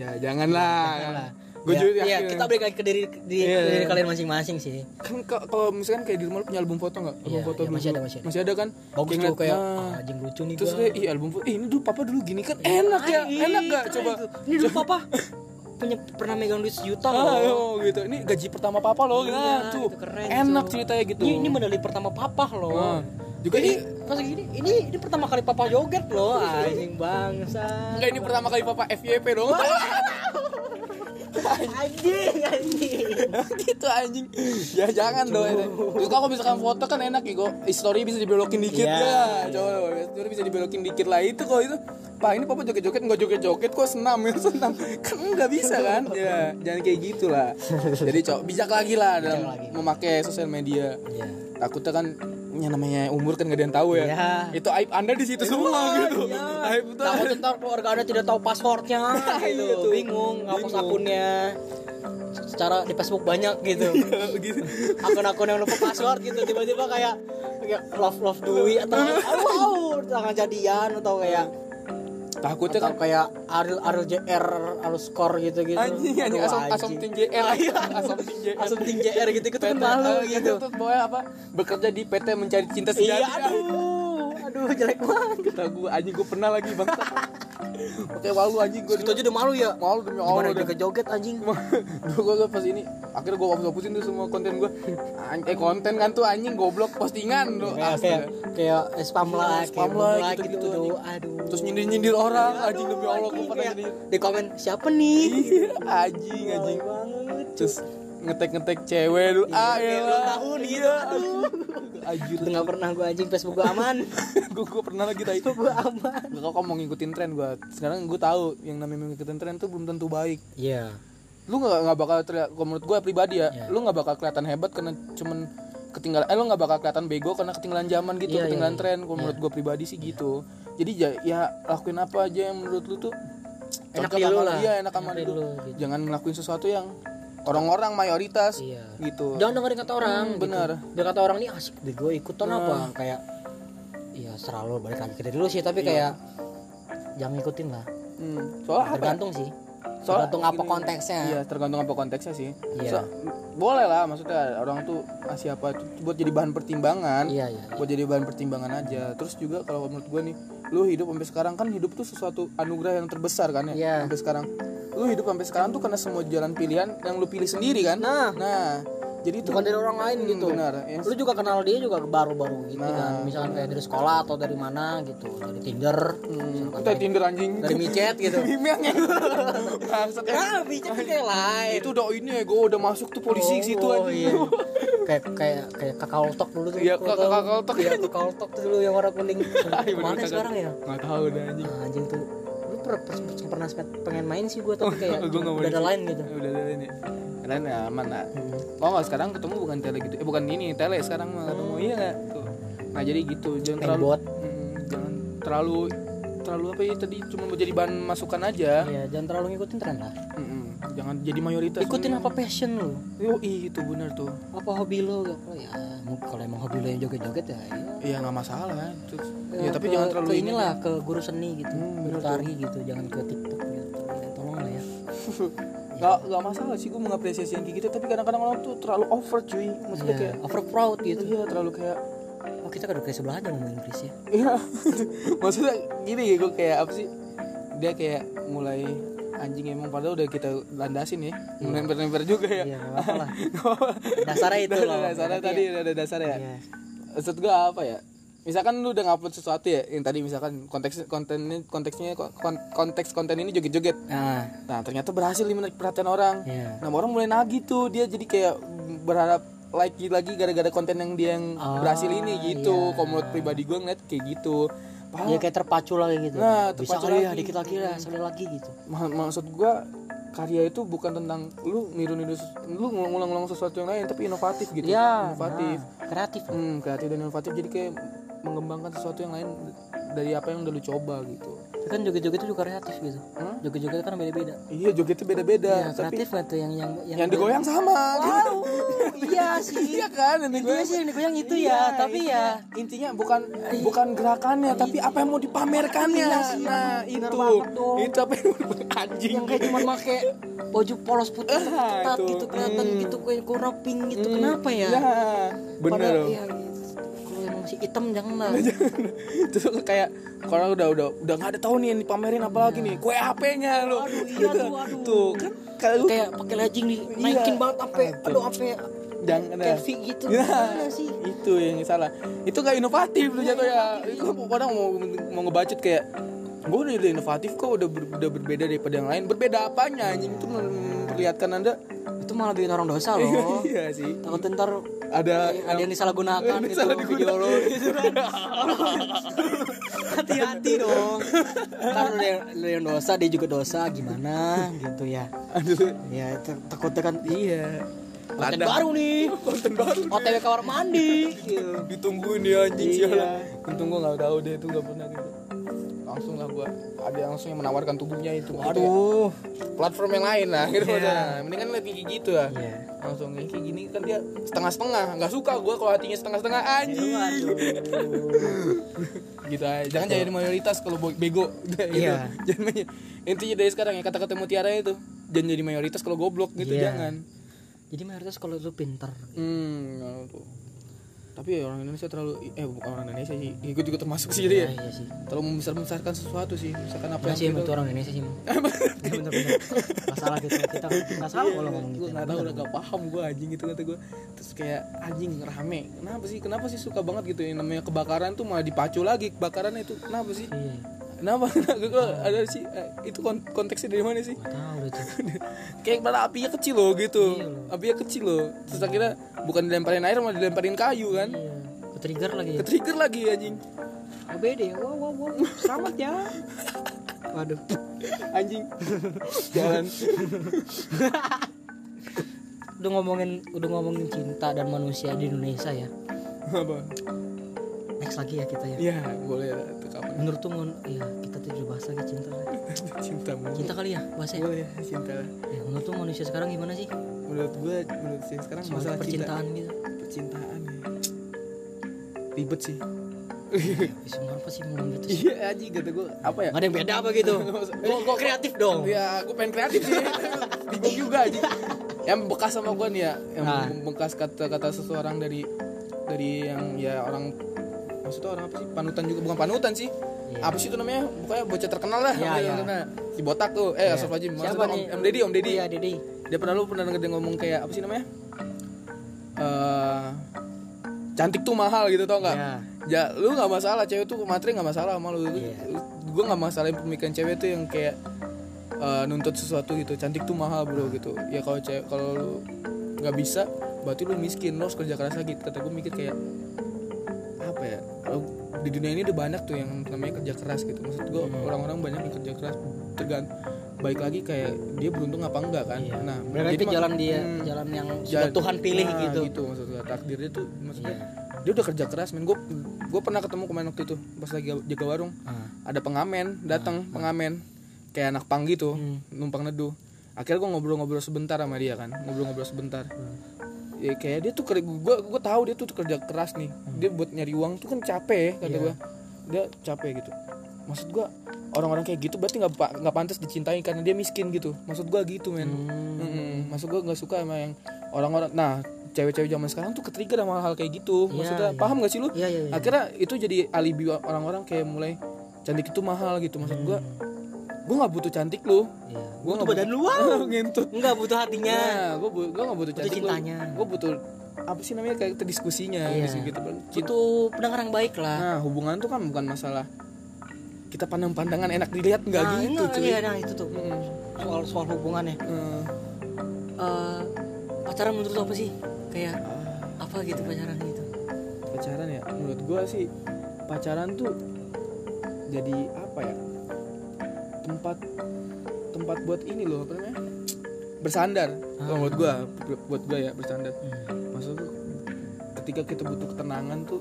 Ya janganlah. Janganlah. Gue Ya, juga iya, yakin kita balik lagi ke diri, di- Iya. ke diri kalian masing-masing sih. kan ka- kalau misalkan kayak di rumah lu punya album foto nggak album Iya, foto iya, dulu. masih ada, masih ada. masih ada kan Bagus tuh kayak nah, ah, anjing lucu nih terus gua. kayak album foto ih, ini dulu papa dulu gini kan enak ya Ih, enak gak coba itu. Ini dulu papa punya pernah megang duit sejuta ah, loh. gitu ini gaji pertama papa loh Iya, nah, tuh keren, enak tuh. ceritanya gitu Ini, ini medali pertama papa loh. Nah, juga ini ini pas gini ini ini pertama kali papa joget loh anjing bangsa. enggak ini pertama kali papa FYP dong anjing anjing. gitu anjing. Ya jangan dong itu. kalau misalkan foto kan enak ya kok. Story bisa dibelokin dikit Iya, ya. Coba story bisa dibelokin dikit lah itu kok itu. Pak ini papa joget-joget nggak joget-joget kok senam ya senam. Kan nggak bisa kan? Ya jangan kayak gitu lah. Jadi cok bijak lagi lah dalam lagi. memakai sosial media. Iya. takutnya kan ya namanya umur kan gak ada yang tahu ya Iya. itu aib anda di situ semua gitu aib itu Takut ntar keluarga anda tidak tahu passwordnya gitu, Iya tuh. bingung ngapus akunnya. Secara di Facebook banyak gitu. gitu Akun-akun yang lupa password gitu tiba-tiba kayak kayak love love Dwi atau wow, tangan jadian atau kayak takutnya atau kan kayak Ariel Ariel JR Ariel Score gitu gitu. anjing anjing asam asam ting JR asam ting JR Asam ting JR gitu itu kan malu eh, gitu. Pokoknya apa? Bekerja di PT mencari cinta Iya, sejati. aduh, aduh jelek banget. Kata gue anjing gue pernah lagi bang. Oke malu anjing gue Itu aja udah malu ya. malu demi Gimana Allah. joget-joget anjing? Dulu gue pas ini akhirnya gue hapus hapusin tuh semua konten gue. Eh konten kan tuh anjing goblok postingan lo. kayak kayak kayak spam lah, Spam lah, gitu, anjing. aduh, aduh. Terus nyindir nyindir orang anjing demi Allah gue pernah di komen siapa nih? Iya, anjing anjing. banget. Terus ngetek-ngetek cewek lu. Ah kayak ya. tahun gitu, aduh. Anjir. Itu nggak pernah gue anjing Facebook gue aman. gue gue pernah lagi tadi Facebook gue aman. Gak kok mau ngikutin tren gue Sekarang gue tahu yang namanya ngikutin tren tuh belum tentu baik Iya. Lu gak, nggak bakal terlihat menurut gue pribadi ya Iya. Lu gak bakal kelihatan hebat karena cuman ketinggalan Eh lu gak bakal kelihatan bego karena ketinggalan zaman gitu Iya, Ketinggalan iya, iya. tren Kalau menurut gue pribadi sih gitu Jadi ya, ya lakuin apa aja yang menurut lu tuh Enak di lu sama- lah. Iya enak sama lu, gitu. Jangan ngelakuin sesuatu yang Orang-orang mayoritas Iya. Gitu Jangan dengerin kata orang. Hmm, gitu. benar. Biar kata orang nih asik deh gue ikutan apa kayak Iya selalu balik lagi ke diri lu sih tapi kayak jangan ngikutin lah. hmm. Soalnya apa ya? Tergantung sih. Soalnya Tergantung apa gini, konteksnya. Iya, tergantung apa konteksnya sih. Iya. So- boleh lah, maksudnya orang tuh ngasih apa buat jadi bahan pertimbangan. Iya iya. Buat jadi bahan pertimbangan aja. Terus juga kalau menurut gue nih, lu hidup sampai sekarang kan hidup tuh sesuatu anugerah yang terbesar kan ya. Iya. Sampai sekarang. Lu hidup sampai sekarang tuh karena semua jalan pilihan yang lu pilih sendiri kan. Nah. Nah, jadi itu Bukan dari orang lain Hmm, gitu. Benar. Ya, Lu juga kenal dia juga baru-baru gitu Nah. kan. Misalkan kayak dari sekolah atau dari mana gitu, dari Tinder, Hmm, kita Tinder anjing. dari micet gitu. Mimiangnya. Bangsat, ya. Ah, micet kan kayak lain. itu udah ini ya, gue udah masuk tuh polisi situ Oh, anjing. iya. kayak kayak kayak kakao tok dulu tuh. Iya, Lu kakak- tahu? kakao tok. Iya, kakao tok tuh dulu yang warna kuning. Mana kakak. sekarang ya? Nggak tahu dah anjing. Ah, anjing tuh. Lu per- per- pernah pengen main sih gua tapi kayak Gua udah ada lain gitu. udah ada lain ya. Kalian ya aman lah oh nggak sekarang ketemu bukan tele gitu. Eh bukan ini tele sekarang mah ketemu. Iya nggak? Tuh. Nah jadi gitu. Jangan terlalu. Mm, jangan terlalu terlalu apa ya tadi cuma mau jadi bahan masukan aja. Iya, jangan terlalu ngikutin tren lah. Mm-mm. Jangan jadi mayoritas Ikutin apa passion lu? yo itu benar tuh Apa hobi lu? Oh ya, kalau emang hobi lu yang joget-joget ya. iya. iya nggak masalah Terus, ya, Ya, tapi ke- jangan terlalu ke ini inilah ke guru seni gitu, Hmm, bener tari gitu, jangan ke TikTok gitu. Ya, tolong lah ya. nggak nggak masalah sih gue mengapresiasi yang kayak gitu tapi kadang-kadang orang tuh terlalu over cuy maksudnya Iya, kayak over proud gitu. iya terlalu kayak Oh kita udah kayak sebelah aja ngomong Inggris ya. Iya, maksudnya gini ya gue kayak apa sih? Dia kayak mulai anjing emang padahal udah kita landasin ya, juga ya. Iya, nggak apa-apa lah. Dasarnya itu loh. dasarnya Tapi tadi ya- ada dasarnya ya. Iya. Maksud gue apa ya? Misalkan lu udah ngupload sesuatu ya, yang tadi misalkan konteks kontennya konteksnya kon- konteks konten ini joget-joget. Nah, Nah ternyata berhasil menarik perhatian orang. Iya. Nah orang mulai nagih tuh dia jadi kayak berharap like lagi gara-gara konten yang dia yang Ah, berhasil ini gitu. iya. Kalau menurut pribadi gue ngeliat kayak gitu. Padahal ya kayak terpacu lagi gitu. Nah, Bisa terpacu kali ya, lagi. dikit lagi lah, sekali lagi gitu. Ma- maksud gua karya itu bukan tentang lu niru-niru lu ngulang-ngulang sesuatu yang lain tapi inovatif gitu Iya, inovatif nah, kreatif. hmm kreatif dan inovatif jadi kayak mengembangkan sesuatu yang lain dari apa yang udah lu coba gitu kan joget-joget itu juga kreatif gitu. Hah? joget-joget kan beda-beda. Iya jogetnya beda-beda ya, kreatif tuh yang yang yang digoyang sama. Wow iya sih. Iya kan yang Iya digoyang sih yang digoyang itu Iya, ya tapi ya intinya bukan bukan gerakannya tapi apa yang mau dipamerkannya. Iya sih, nah itu. itu apa yang anjing. Yang kayak cuma make baju polos putih Ah, ketat itu. gitu kelihatan Hmm. gitu kayak kurang pink gitu kenapa ya? Ya bener Padahal, iya, gitu. masih hitam jangan lah. Terus kayak kalau udah udah udah nggak ada tahu nih yang dipamerin apa lagi nih. Kue HP-nya lo Aduh, iya tuh, aduh. tuh kan kalau kayak pakai legging nih naikin banget sampai aduh. Sampai jangan ada gitu. Ya, sih? Itu yang salah. Itu gak inovatif lu jatuh ya itu kadang mau mau ngebacot kayak gue udah udah inovatif kok udah ber- udah berbeda daripada yang lain. Berbeda apanya anjing? Itu memperlihatkan anda itu malah bikin orang dosa loh. Iya sih. Takut ntar ada ada yang disalahgunakan gitu salah video lo. Gitu kan hati-hati dong. Ntar lu yang, yang dosa dia juga dosa gimana? Gitu ya. Aduh. Ya takutnya kan iya. konten baru nih. Konten baru OTW kamar mandi gitu. ditungguin ya anjing Iya. sialan. Untung gue nggak tahu deh itu nggak pernah gitu langsung lah gua ada yang langsung yang menawarkan tubuhnya itu. Waduh. platform yang lain lah gitu Iya. maksudnya. mendingan lihat kayak gitu lah Iya. langsung kayak gini kan dia setengah setengah nggak suka gua kalau hatinya setengah setengah anjing Waduh. gitu aja jangan jadi mayoritas kalau bego Udah, gitu. Iya. jangan intinya dari sekarang ya kata-kata mutiara itu jangan jadi mayoritas kalau goblok gitu Iya. jangan Jadi mayoritas kalau lu pinter. hmm tuh. Tapi ya orang Indonesia terlalu eh bukan orang Indonesia sih ikut juga termasuk sih jadi ya Iya, iya sih. terlalu membesar besarkan sesuatu sih misalkan apa Apa sih yang emang itu orang Indonesia sih. Iya bener-bener. Masalah gitu. Kita nggak salah kalau ngomong gitu. nggak tahu udah gak paham gue anjing gitu kata gue terus kayak anjing rame kenapa sih kenapa sih suka banget gitu yang namanya kebakaran tuh malah dipacu lagi kebakaran itu kenapa sih Iya. Kenapa gue ada sih eh, itu kon- konteksnya dari mana sih tahu kayak pada apinya kecil loh gitu Iya loh. apinya kecil loh terus akhirnya bukan dilemparin air malah dilemparin kayu kan Iya. Ke-trigger lagi. ke trigger lagi anjing OBD. Wow, wow, wow. Selamat ya. Waduh. anjing jalan Udah ngomongin udah ngomongin cinta dan manusia di Indonesia ya. apa Next lagi ya kita ya. ya boleh lah itu kapan Menurut tuh mon- ya kita tuh udah bahas lagi cinta. cinta mulu. Cinta kali ya bahasnya. boleh cinta Ya, menurut tuh manusia sekarang gimana sih? menurut gue menurut saya sekarang Soal masalah cinta percintaan gitu. percintaan ya ribet sih Ya, semua apa sih ngomong gitu sih? iya aja kata gue apa ya Gak ada yang beda apa gitu? Kok kok kreatif dong? ya gue pengen kreatif sih bingung juga aja yang bekas sama gue nih ya yang Nah. bekas kata-kata seseorang dari dari yang ya orang maksudnya orang apa sih panutan juga bukan panutan sih Iya. apa sih itu namanya pokoknya bocah terkenal lah Iya, Bocah iya. terkenal. si botak tuh eh Asaf Haji Siapa maksudnya nih? om, om Deddy om Deddy Iya, Deddy. dia pernah lu pernah denger dia ngomong kayak apa sih namanya eh cantik tuh mahal gitu tau nggak Iya. ya lu nggak masalah cewek tuh materi nggak masalah sama lu Iya. gue nggak masalahin pemikiran cewek tuh yang kayak eh, nuntut sesuatu gitu cantik tuh mahal bro gitu ya kalau cewek kalau lu nggak bisa berarti lu miskin lu harus kerja keras lagi kata gue mikir kayak apa ya di dunia ini udah banyak tuh yang namanya kerja keras gitu maksud gue Hmm. orang-orang banyak yang kerja keras tergant baik lagi kayak dia beruntung apa enggak kan Iya. nah Berarti mak- jalan dia, hmm, jalan yang sudah jalan- Tuhan pilih nah, gitu. gitu maksud gue takdirnya tuh maksudnya Iya. dia udah kerja keras men gue gue pernah ketemu kemarin waktu itu pas lagi jaga warung Ah. ada pengamen datang pengamen kayak anak pang gitu Hmm. numpang neduh akhirnya gue ngobrol-ngobrol sebentar sama dia kan ngobrol-ngobrol sebentar ya kayak dia tuh gue gue tahu dia tuh kerja keras nih dia buat nyari uang tuh kan capek kata Iya. gue dia capek gitu maksud gue orang-orang kayak gitu berarti nggak nggak pantas dicintai karena dia miskin gitu maksud gue gitu men Hmm. Mm-mm. maksud gue nggak suka sama yang orang-orang nah cewek-cewek zaman sekarang tuh ketrigger sama hal kayak gitu Iya, maksudnya iya. paham gak sih lu Iya, iya, iya. akhirnya itu jadi alibi orang-orang kayak mulai cantik itu mahal gitu maksud gue gue nggak butuh cantik lu Iya. gue Butuh badan lu, wow. ngentut Enggak butuh hatinya. nah gue bu gue nggak butuh Butuh cantik cintanya. gue butuh apa sih namanya kayak diskusinya Iya. gitu gitu. Butuh pendengar yang baik lah. nah hubungan tuh kan bukan masalah kita pandang pandangan enak dilihat nggak nah, gitu enggak, cuy iya, nah itu tuh. Mm. Soal soal hubungannya. Eh, Eh, pacaran menurut apa sih? Kayak ah, apa gitu pacaran gitu? pacaran ya menurut gue sih pacaran tuh jadi apa ya tempat tempat buat ini loh apa namanya? Bersandar. Kalau buat gue buat gue ya bersandar. Hmm. maksud gua, ketika kita butuh ketenangan tuh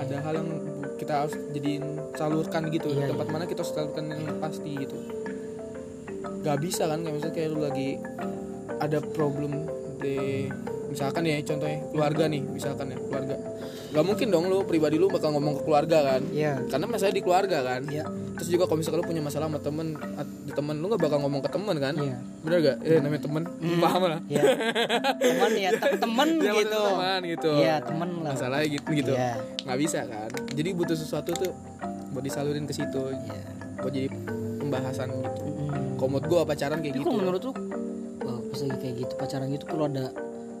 ada hal yang kita harus jadiin salurkan gitu. Iya, tempat iya. mana kita harus salurkan yang pasti gitu. Nggak bisa kan kayak misalnya kayak lu lagi ada problem di misalkan ya contohnya keluarga nih misalkan ya keluarga. Nggak mungkin dong lu pribadi lu bakal ngomong ke keluarga kan? Iya. Karena masalah di keluarga kan? Iya. Terus juga kalau misalkan lu punya masalah sama temen di temen lu nggak bakal ngomong ke temen kan? Iya. Bener gak eh namanya temen. Paham lah. Iya. Teman ya te- temen maksudnya gitu. teman gitu. Iya temen lah. Masalahnya gitu gitu. Iya. Nggak bisa kan? Jadi butuh sesuatu tuh buat disalurin ke situ. Iya. Buat jadi pembahasan gitu. Kalau menurut gua pacaran kayak Tapi gitu kalau menurut lu pas lagi kayak gitu pacaran gitu perlu ada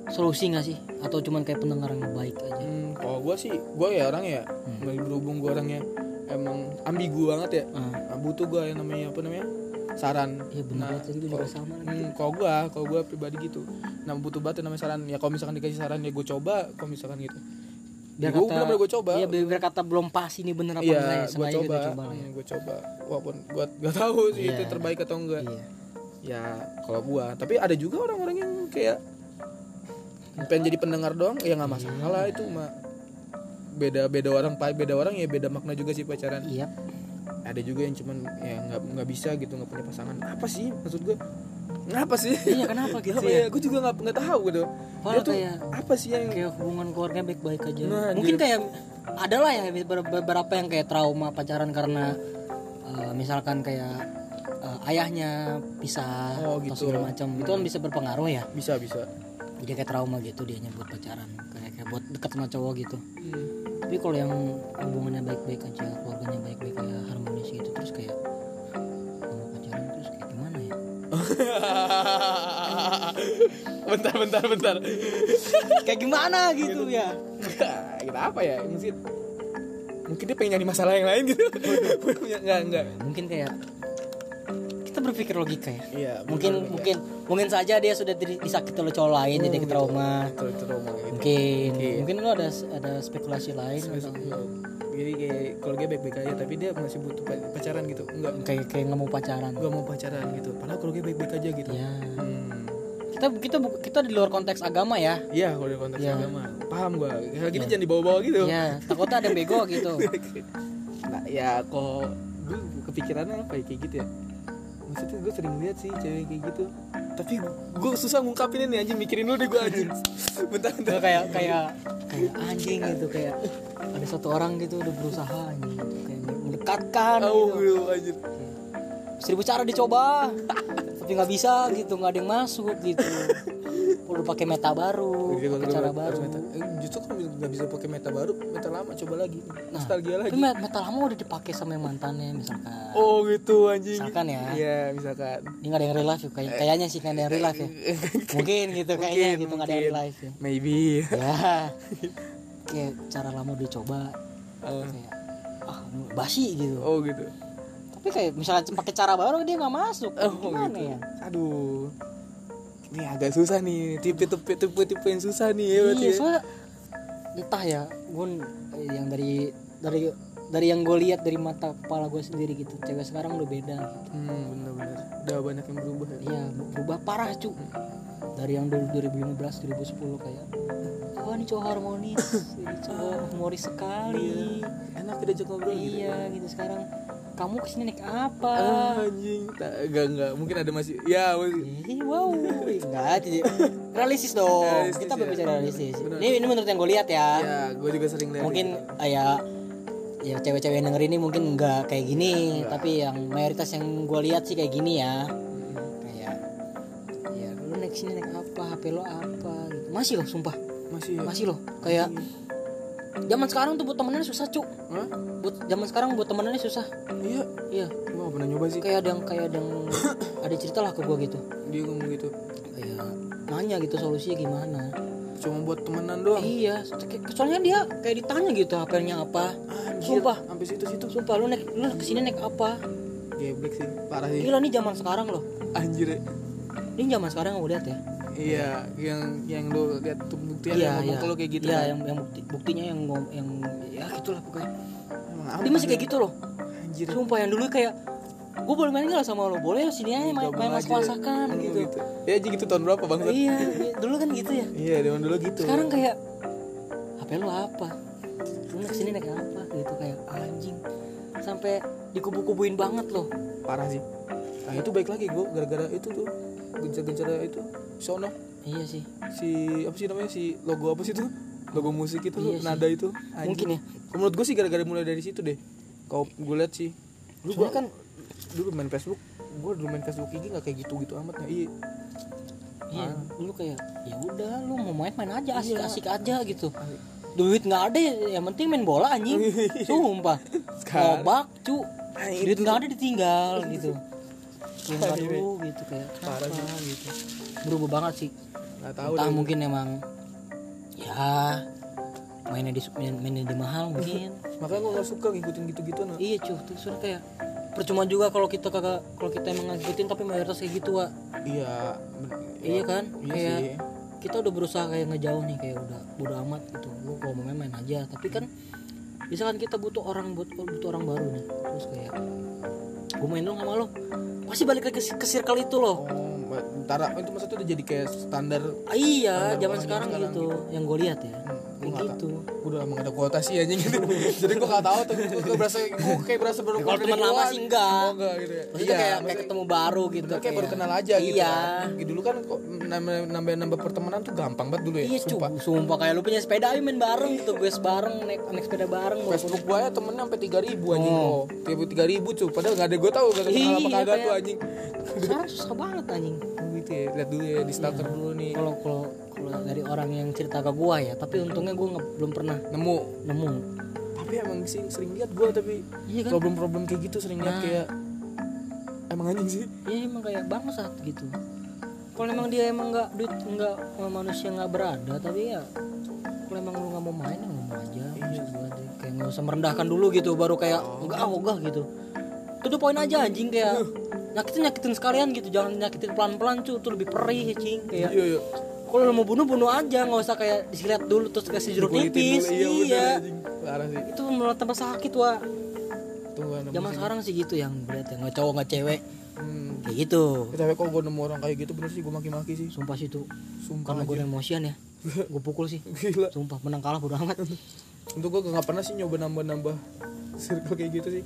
solusi nggak sih atau cuman kayak pendengar yang baik aja hmm, kalau gua sih gua ya orang ya Hmm. berhubung gua orangnya emang ambigu banget ya Nah, butuh gua yang namanya apa namanya saran iya bener Nah, banget gue juga sama Hmm, kalau gua, kalau gua pribadi gitu. Nah, butuh banget yang namanya saran. Ya kalau misalkan dikasih saran ya gue coba, kalau misalkan gitu. biar Gua kata bener-bener gua coba. iya biar, biar kata belum pas ini bener apa Iya, enggak ya gue coba, gitu coba ya. gue coba. Walaupun gua gak tahu sih Iya. itu terbaik atau enggak. iya Ya kalau gua, tapi ada juga orang-orang yang kayak pengen jadi pendengar doang, ya nggak masalah itu mah. Beda beda orang pa- beda orang ya beda makna juga sih pacaran. iya Ada juga yang cuman ya nggak nggak bisa gitu nggak punya pasangan. Apa sih maksud gue? Ngapa sih? iya kenapa gitu Kenapa ya ya? Gue juga nggak nggak tahu gitu. Padahal Dia tuh kayak apa sih yang kayak hubungan keluarga baik-baik aja Nah, mungkin dia- kayak ada lah ya beber- beberapa yang kayak trauma pacaran karena eh, misalkan kayak eh, ayahnya pisah Oh, atau gitu. segala macam itu kan bisa berpengaruh ya bisa bisa? jadi kayak trauma gitu dianya buat pacaran kayak kayak buat dekat sama cowok gitu Hmm. tapi kalau yang hubungannya baik-baik aja keluarganya baik-baik kayak harmonis gitu terus kayak mau pacaran terus kayak gimana ya bentar bentar bentar. kayak gimana gitu ya Kita apa ya? Mungkin mungkin dia pengen nyari masalah yang lain gitu. Enggak enggak. mungkin kayak berpikir logika ya Iya. mungkin mungkin mungkin saja dia sudah di- disakiti oleh cowok lain jadi ke trauma itu trauma gitu. mungkin Mungkin. mungkin lo ada ada spekulasi lain atau Jadi kayak kalau dia baik-baik aja tapi dia masih butuh pa- pacaran gitu. Enggak kayak kayak nggak mau pacaran gua mau pacaran gitu. Padahal kalau dia baik-baik aja gitu. ya Hmm. kita kita kita di luar konteks agama ya Iya, kalau di konteks Iya. agama. Paham gua. Kayak gini jangan dibawa-bawa gitu. ya takutnya ada bego gitu nah ya kok gue kepikirannya apa ya kayak gitu ya maksudnya gue sering lihat sih cewek kayak gitu. Tapi gue susah ngungkapinnya nih anjing. Mikirin lu deh gue anjing. Bentar bentar. Gua kayak kayak kayak anjing gitu kayak ada satu orang gitu udah berusaha anjing. Kayak mendekatkan oh gitu gitu. anjing seribu cara dicoba. Tapi nggak bisa gitu nggak ada yang masuk gitu. Udah pakai meta baru Jadi pakai cara baru. meta, eh, justru kalau nggak bisa pakai meta baru meta lama coba lagi. Nah, nostalgia lagi. met- meta lama udah dipakai sama yang mantannya misalkan. Oh gitu anjing. Misalkan ya. Iya misalkan. Ini nggak ada yang real life ya. kayak kayaknya sih nggak ada yang real life ya. Mungkin gitu kayaknya Mungkin, gitu nggak ada yang real life ya. Maybe. Ya. Kayak cara lama udah coba Oh. kayak ah basi gitu. Oh gitu tapi kayak misalnya pakai cara baru dia nggak masuk. Oh gimana gitu. ya? Aduh. Ini agak susah nih. Tipe tipe tipe tipe yang susah nih ya berarti iya ya. soalnya entah ya gue yang dari dari dari yang gue lihat dari mata kepala gue sendiri gitu cewek sekarang udah beda gitu. Hmm, bener-bener. Udah banyak yang berubah ya. iya berubah parah cu. Dari yang dulu 2015 2010 kayak oh ini cowok harmonis. Ini cowok humoris sekali. Enak diajak ngobrol gitu. iya gitu. Sekarang kamu ke sini naik apa Ah, anjing. Tak, enggak enggak. Mungkin ada masih ya masih. Ih, wow enggak jadi realistis dong Realistis kita ya. berbicara realistis Benar. ini ini menurut yang gue lihat ya Ya, gue juga sering lihat. mungkin gitu. ah, ya ya cewek-cewek yang denger ini mungkin nggak kayak gini tapi yang mayoritas yang gue lihat sih kayak gini ya Hmm, kayak ya lu naik sini naik apa hp lo apa gitu masih loh sumpah masih ya. masih loh kayak zaman sekarang tuh buat temenannya susah cuk Hah? buat zaman sekarang buat temenannya susah Iya. iya Gue gak pernah nyoba sih. kayak ada yang kayak ada yang ada cerita lah ke gue gitu Dia ngomong gitu. kayak nanya gitu solusinya gimana Cuma buat temenan doang. iya soalnya dia kayak ditanya gitu HP-nya apa Anjir, Sumpah. Sampai situ-situ. sumpah lu naik lu ke sini naik apa Geblek sih. Parah sih. gila nih zaman sekarang loh Anjir. ya. ini zaman sekarang lihat ya Iya, yang yang lu lihat tuh buktian iya yang ngomong iya. ke lu kayak gitu. iya kan? yang yang bukti, buktinya yang ngom- yang ya gitulah pokoknya. Emang dia masih kayak gitu loh. Anjir. sumpah yang dulu kayak gue boleh main nggak sama lo? Boleh sini aja main, main masak masakan Oh, gitu. Ya aja gitu tahun berapa bang? iya iya, dulu kan gitu ya. Iya, zaman dulu gitu. sekarang kayak HP lu apa? Lu naik sini naik apa? Gitu kayak anjing. Sampai dikubu-kubuin banget loh. Parah sih. Nah itu baik lagi gue gara-gara itu tuh gencar-gencar itu sono iya sih. Si apa sih namanya si logo apa sih tuh logo musik itu Iya sih. nada itu. Mungkin ya. Menurut gue sih gara-gara mulai dari situ deh. Kalau gue lihat sih. Lu gua kan dulu main Facebook gue dulu main Facebook IG nggak kayak gitu gitu amat ya iya. Iya Ah. lu kayak ya udah lu mau main main aja asik Iya. asik aja gitu. Duit nggak ada ya yang penting main bola anjing. Sumpah. Ngobak cu. Nah, duit itu. nggak ada ditinggal gitu yang Parah, dulu gitu kayak kenapa gitu. Berubah banget sih. Nggak tahu entah deh. mungkin emang ya mainnya di main- mainnya di mahal mungkin. Makanya gue nggak suka ngikutin gitu-gitu nah. iya cuy. Tuh soalnya kayak percuma juga kalau kita kagak kalau kita emang ngikutin tapi mayoritas kayak gitu wa iya iya kan? Iya kayak sih. kita udah berusaha kayak ngejauh nih kayak udah udah amat gitu. Lu kalau mau main main aja. Tapi kan misalkan kita butuh orang buat butuh orang baru nih terus kayak gue main dong sama lo pasti balik lagi ke, ke circle itu loh. Oh ma- ntar itu maksudnya udah jadi kayak standar Ah, iya Standar zaman sekarang, sekarang gitu. yang gue lihat ya. Hmm, gitu udah emang ada kuota sih anjing. Gitu jadi gue gak tahu tuh. Gue berasa gue kayak berasa baru kalau teman lama sih enggak. oh enggak gitu ya. Maksudnya kayak, kayak ketemu baru gitu kayak baru kenal aja gitu iya. kan. dulu kan kok nambah nambah nambah pertemanan tuh gampang banget dulu ya iya sumpah. sumpah. Kayak lu punya sepeda ayo main bareng gitu gue bareng naik naik sepeda bareng Facebook gue ya temennya sampai tiga ribu anjing. Oh. oh. tiga tiga ribu cuy padahal nggak ada gue tahu gak kenal apa Iya, kagak tuh anjing. sekarang susah banget anjing. Oh, gitu ya lihat dulu ya di stalker dulu nih. Kalau kalau dari orang yang cerita ke gua ya. Tapi untungnya gua belum pernah nemu. nemu. Tapi emang sih sering lihat gue tapi iya kan? problem-problem kayak gitu sering lihat Nah. kayak emang anjing sih. Iya emang kayak bangsat gitu. Kalau emang dia emang nggak duit nggak manusia nggak berada tapi ya kalau emang lu nggak mau main ya ngomong aja. Maksud gua deh. kayak nggak usah merendahkan dulu gitu baru kayak enggak ah ogah gitu. Itu tuh poin aja anjing kayak nyakitin nyakitin sekalian gitu jangan nyakitin pelan pelan cu itu lebih perih cing kayak iya iya kalau lu mau bunuh bunuh aja nggak usah kayak disilet dulu terus kasih jeruk nipis. iya, bener, iya sih. Itu malah tambah sakit tunggu zaman sekarang sih gitu yang berat ya nggak cowok nggak cewek. Hmm. kayak gitu. Ya, tapi kok gue nemu orang kayak gitu bener sih gue maki-maki sih. Sumpah sih tuh sumpah karena gue emosian ya. Gue pukul sih. Gila. Sumpah menang kalah bodo amat. Untuk gue gak pernah sih nyoba nambah-nambah circle kayak gitu sih.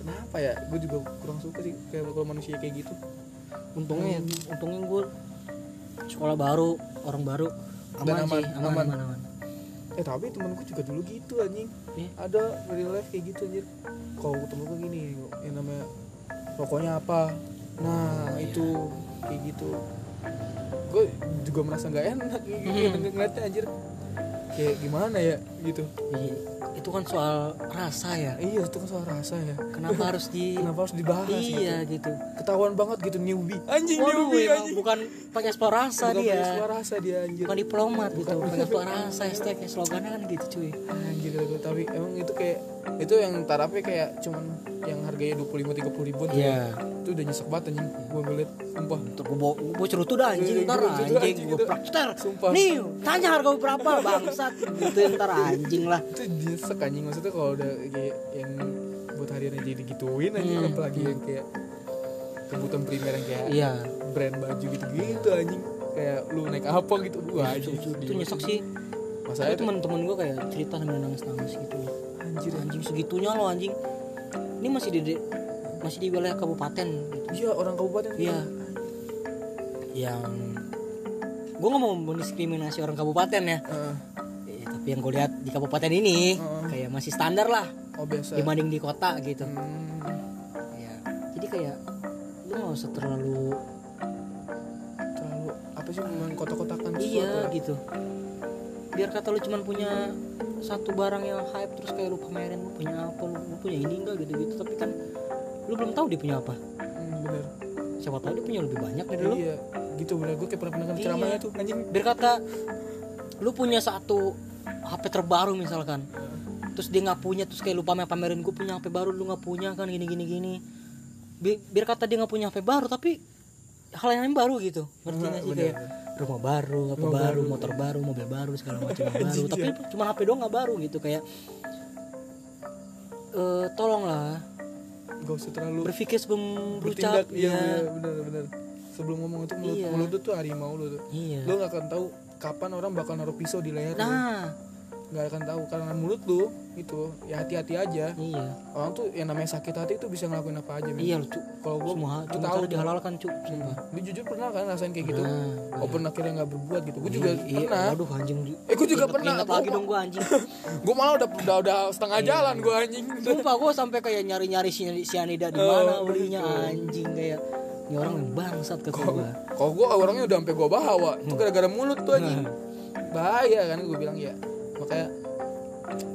Kenapa ya? Gue juga kurang suka sih kayak kalau manusia kayak gitu. Untungnya untungnya gue sekolah baru orang baru. Aman, Dan aman, sih aman aman. aman aman, eh tapi temanku juga dulu gitu anjing. Iya. ada real life kayak gitu anjir. Kalau ketemu gue gini yang namanya rokoknya apa? Nah iya. itu kayak gitu. Gue juga merasa nggak enak gitu Hmm. ngeliatnya anjir. Kayak gimana ya gitu. Iya, itu kan soal rasa ya. Iya itu kan soal rasa ya. Kenapa harus di kenapa harus dibahas iya gitu? gitu. Ketahuan banget gitu newbie. Anjing Waduh, newbie anjing. bukan pakai rasa Bukan dia. suara rasa dia anjir. Bukan diplomat gitu pakai eksplor rasa hashtagnya slogannya kan gitu cuy. Anjir aku tapi emang itu kayak itu yang tarafnya kayak cuman yang harganya dua puluh lima tiga puluh ribu tuh. Iya. itu udah nyesek banget anjing. Gue ngeliat sumpah. Untuk gue bawa, gue cerutu dah anjing Iya, ntar gua anjing gue itu. prakter. Sumpah. nih tanya harga berapa bangsat. Gitu ntar anjing lah. Itu nyesek anjing. Maksudnya kalau udah kayak yang buat harian aja digituin anjing. Hmm. apalagi yang kayak kebutuhan primer yang kayak iya brand baju gitu gitu anjing. Kayak lu naik apa gitu wah anjing. itu, itu nyesek sih. Masalahnya teman-teman gue kayak cerita sambil nangis-nangis gitu. Anjir anjing. Segitunya loh anjing. Ini masih di masih di wilayah kabupaten gitu. Iya orang kabupaten iya. yang gue nggak mau mendiskriminasi orang kabupaten ya. Heeh. Eh, tapi yang gue lihat di kabupaten ini Heeh. kayak masih standar lah oh biasa. dibanding di kota gitu. Hmm. ya jadi kayak lu nggak usah terlalu sih mengkotak-kotakan iya sesuatu ya? gitu. Biar kata lu cuman punya satu barang yang hype terus kayak lu pamerin lu punya apa lu, lu punya ini enggak gitu gitu tapi kan lu belum tahu dia punya apa. Hmm, bener. Siapa tahu dia punya lebih banyak dari lu. Iya gitu bener. Gue kayak pernah pernah Iya. ceramahnya tuh anjing. biar kata lu punya satu HP terbaru misalkan terus dia nggak punya terus kayak lu pamer pamerin gue punya HP baru lu nggak punya kan gini gini gini Bi- biar kata dia nggak punya HP baru tapi hal yang lain baru gitu. Ngerti nggak sih kayak rumah baru apa Rumah baru baru. motor baru mobil baru segala macam baru. Tapi iya. cuma HP doang nggak baru gitu kayak eh tolonglah gak usah terlalu berpikir sebelum berucap iya iya. bener bener. Sebelum ngomong itu mulut, Iya. mulut lu tuh harimau lu tuh. Iya. Lu gak akan tahu kapan orang bakal naruh pisau di leher nah nggak akan tahu. Karena mulut lu itu ya hati-hati aja. Iya. Orang tuh yang namanya sakit hati itu bisa ngelakuin apa aja men. iya lu cuk. Kalau gua semua gua cuma tahu dihalalkan cuk sumpah. Lu jujur pernah kan rasain kayak gitu? Nah, walaupun akhirnya nggak berbuat gitu. Gue juga iya, pernah. Aduh anjing eh gue juga pernah. Ingat lagi dong gua anjing. Gue malah udah udah, udah setengah Iya. jalan gue anjing. Sumpah gue sampai kayak nyari-nyari si- sianida di mana belinya anjing kayak ini orang yang bangsat kata gue. kalau gue orangnya udah sampai gue bawa. Hmm. itu gara-gara mulut tuh anjing. Bahaya kan gue bilang ya makanya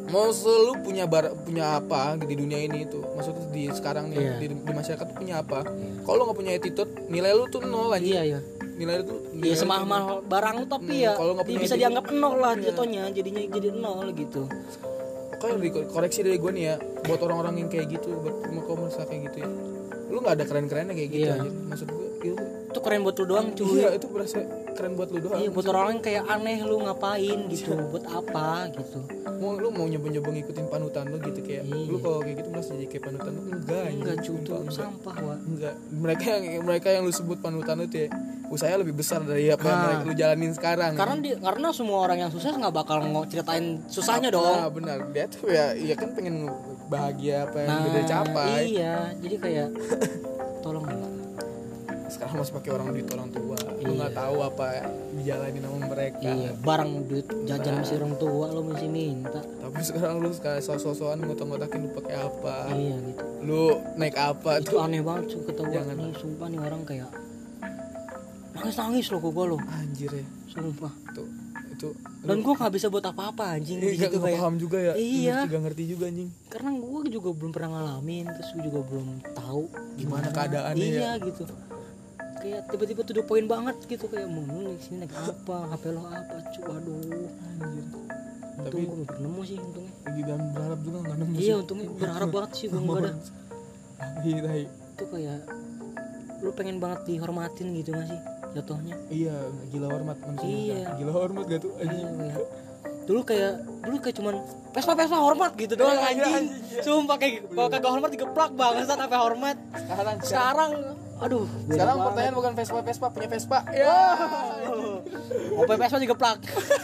mau selalu punya bar, punya apa di dunia ini itu maksudnya di sekarang nih Iya. di, di masyarakat tuh punya apa? Kalau lo nggak punya attitude nilai lu tuh nol anjing. Iya iya. nilai lu tuh Iya nilai lu semahal barang lu tapi ya kalau nggak punya bisa ide- dianggap nol lah jatuhnya jadinya jadi nol gitu. Makanya di koreksi dari gue nih ya buat orang-orang yang kayak gitu buat komersa kayak gitu ya. Lu nggak ada keren-kerennya kayak gitu Iya. aja maksud gue itu Itu keren buat lu doang cuy. iya itu berasa keren buat lu doang Iya buat orang yang kayak aneh lu ngapain gitu buat apa gitu. mau lu mau nyoba-nyoba ngikutin panutan lu gitu kayak Iya. lu kalau kayak gitu merasa jadi kayak panutan lu enggak. Enggak cuy itu sampah wah. enggak mereka yang mereka yang lu sebut panutan lu tuh ya usahanya lebih besar dari apa yang Nah. mereka lu jalanin sekarang Karena di, karena semua orang yang sukses nggak bakal ceritain susahnya dong. nah benar dia tuh ya iya kan pengen bahagia apa yang udah capai Iya, jadi kayak. sekarang masih pakai orang duit orang tua lu Iya. nggak tahu apa dijalanin sama mereka Iya, barang duit jajan masih orang tua lo masih minta. tapi sekarang lu kayak sos-sosokan ngotak-ngotakin lu pakai apa Iya gitu. lu naik apa Itu tuh aneh banget kata gua Jangan. nih, sumpah nih orang kayak nangis nangis loh ke gua lo, anjir ya sumpah. itu itu Dan gua nggak bisa buat apa-apa anjing Eh, gitu kayak. paham juga ya Iya. gak ngerti juga anjing Karena gua juga belum pernah ngalamin, terus gua juga belum tahu Gimana keadaannya Iya ya. gitu. Kayak tiba-tiba tuh poin banget gitu kayak mau naik sini naik apa, HP lo apa, cuy, aduh. anjir Untung gua nggak nemu sih untungnya. lagi dan berharap juga nggak nemu Iya untungnya berharap banget sih gua nggak ada. iya. Itu kayak lu pengen banget dihormatin gitu gak sih jatuhnya? iya gila hormat manusia Iya. gila hormat gak tuh anjing Iya. Dulu kayak dulu kayak cuman Vespa Vespa hormat gitu doang Iya, iya, anjing. anjing, Sumpah kayak kalau kagak hormat digeplak banget sampai hormat. sekarang Sekarang aduh sekarang pertanyaan bukan Vespa Vespa punya Vespa. Ya. OP Vespa digeplak.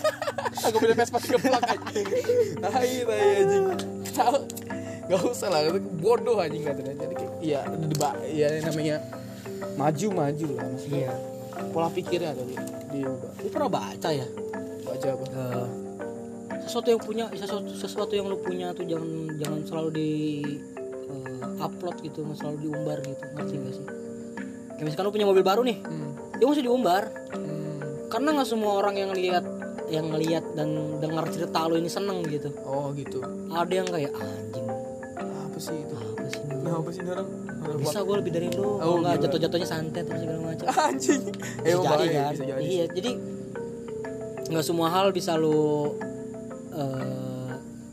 aku punya Vespa keplak anjing. Tai tai anjing. Tahu? Gak usah lah, itu bodoh anjing katanya. Jadi kayak, iya, deba, iya namanya maju maju lah maksudnya. Iya. pola pikirnya tadi diubah Lu pernah baca ya? baca apa? Eh, sesuatu yang punya sesuatu, sesuatu yang lu punya tuh jangan jangan selalu di eh, upload gitu, selalu diumbar gitu, ngerti gak sih? Kayak misalkan lu punya mobil baru nih, hmm. dia mesti diumbar. Hmm. karena nggak semua orang yang lihat yang ngelihat dan dengar cerita lo ini seneng gitu. Oh gitu. Ada yang kayak anjing. Apa sih itu? Apa sih ini? Nah apa sih ini orang? Bisa gue lebih dari lu. Oh, nggak gila. jatuh jatuhnya santet terus segala macam. Anjing. Bisa emang jadi kan? bisa jadi. Iya jadi nggak semua hal bisa lu eh,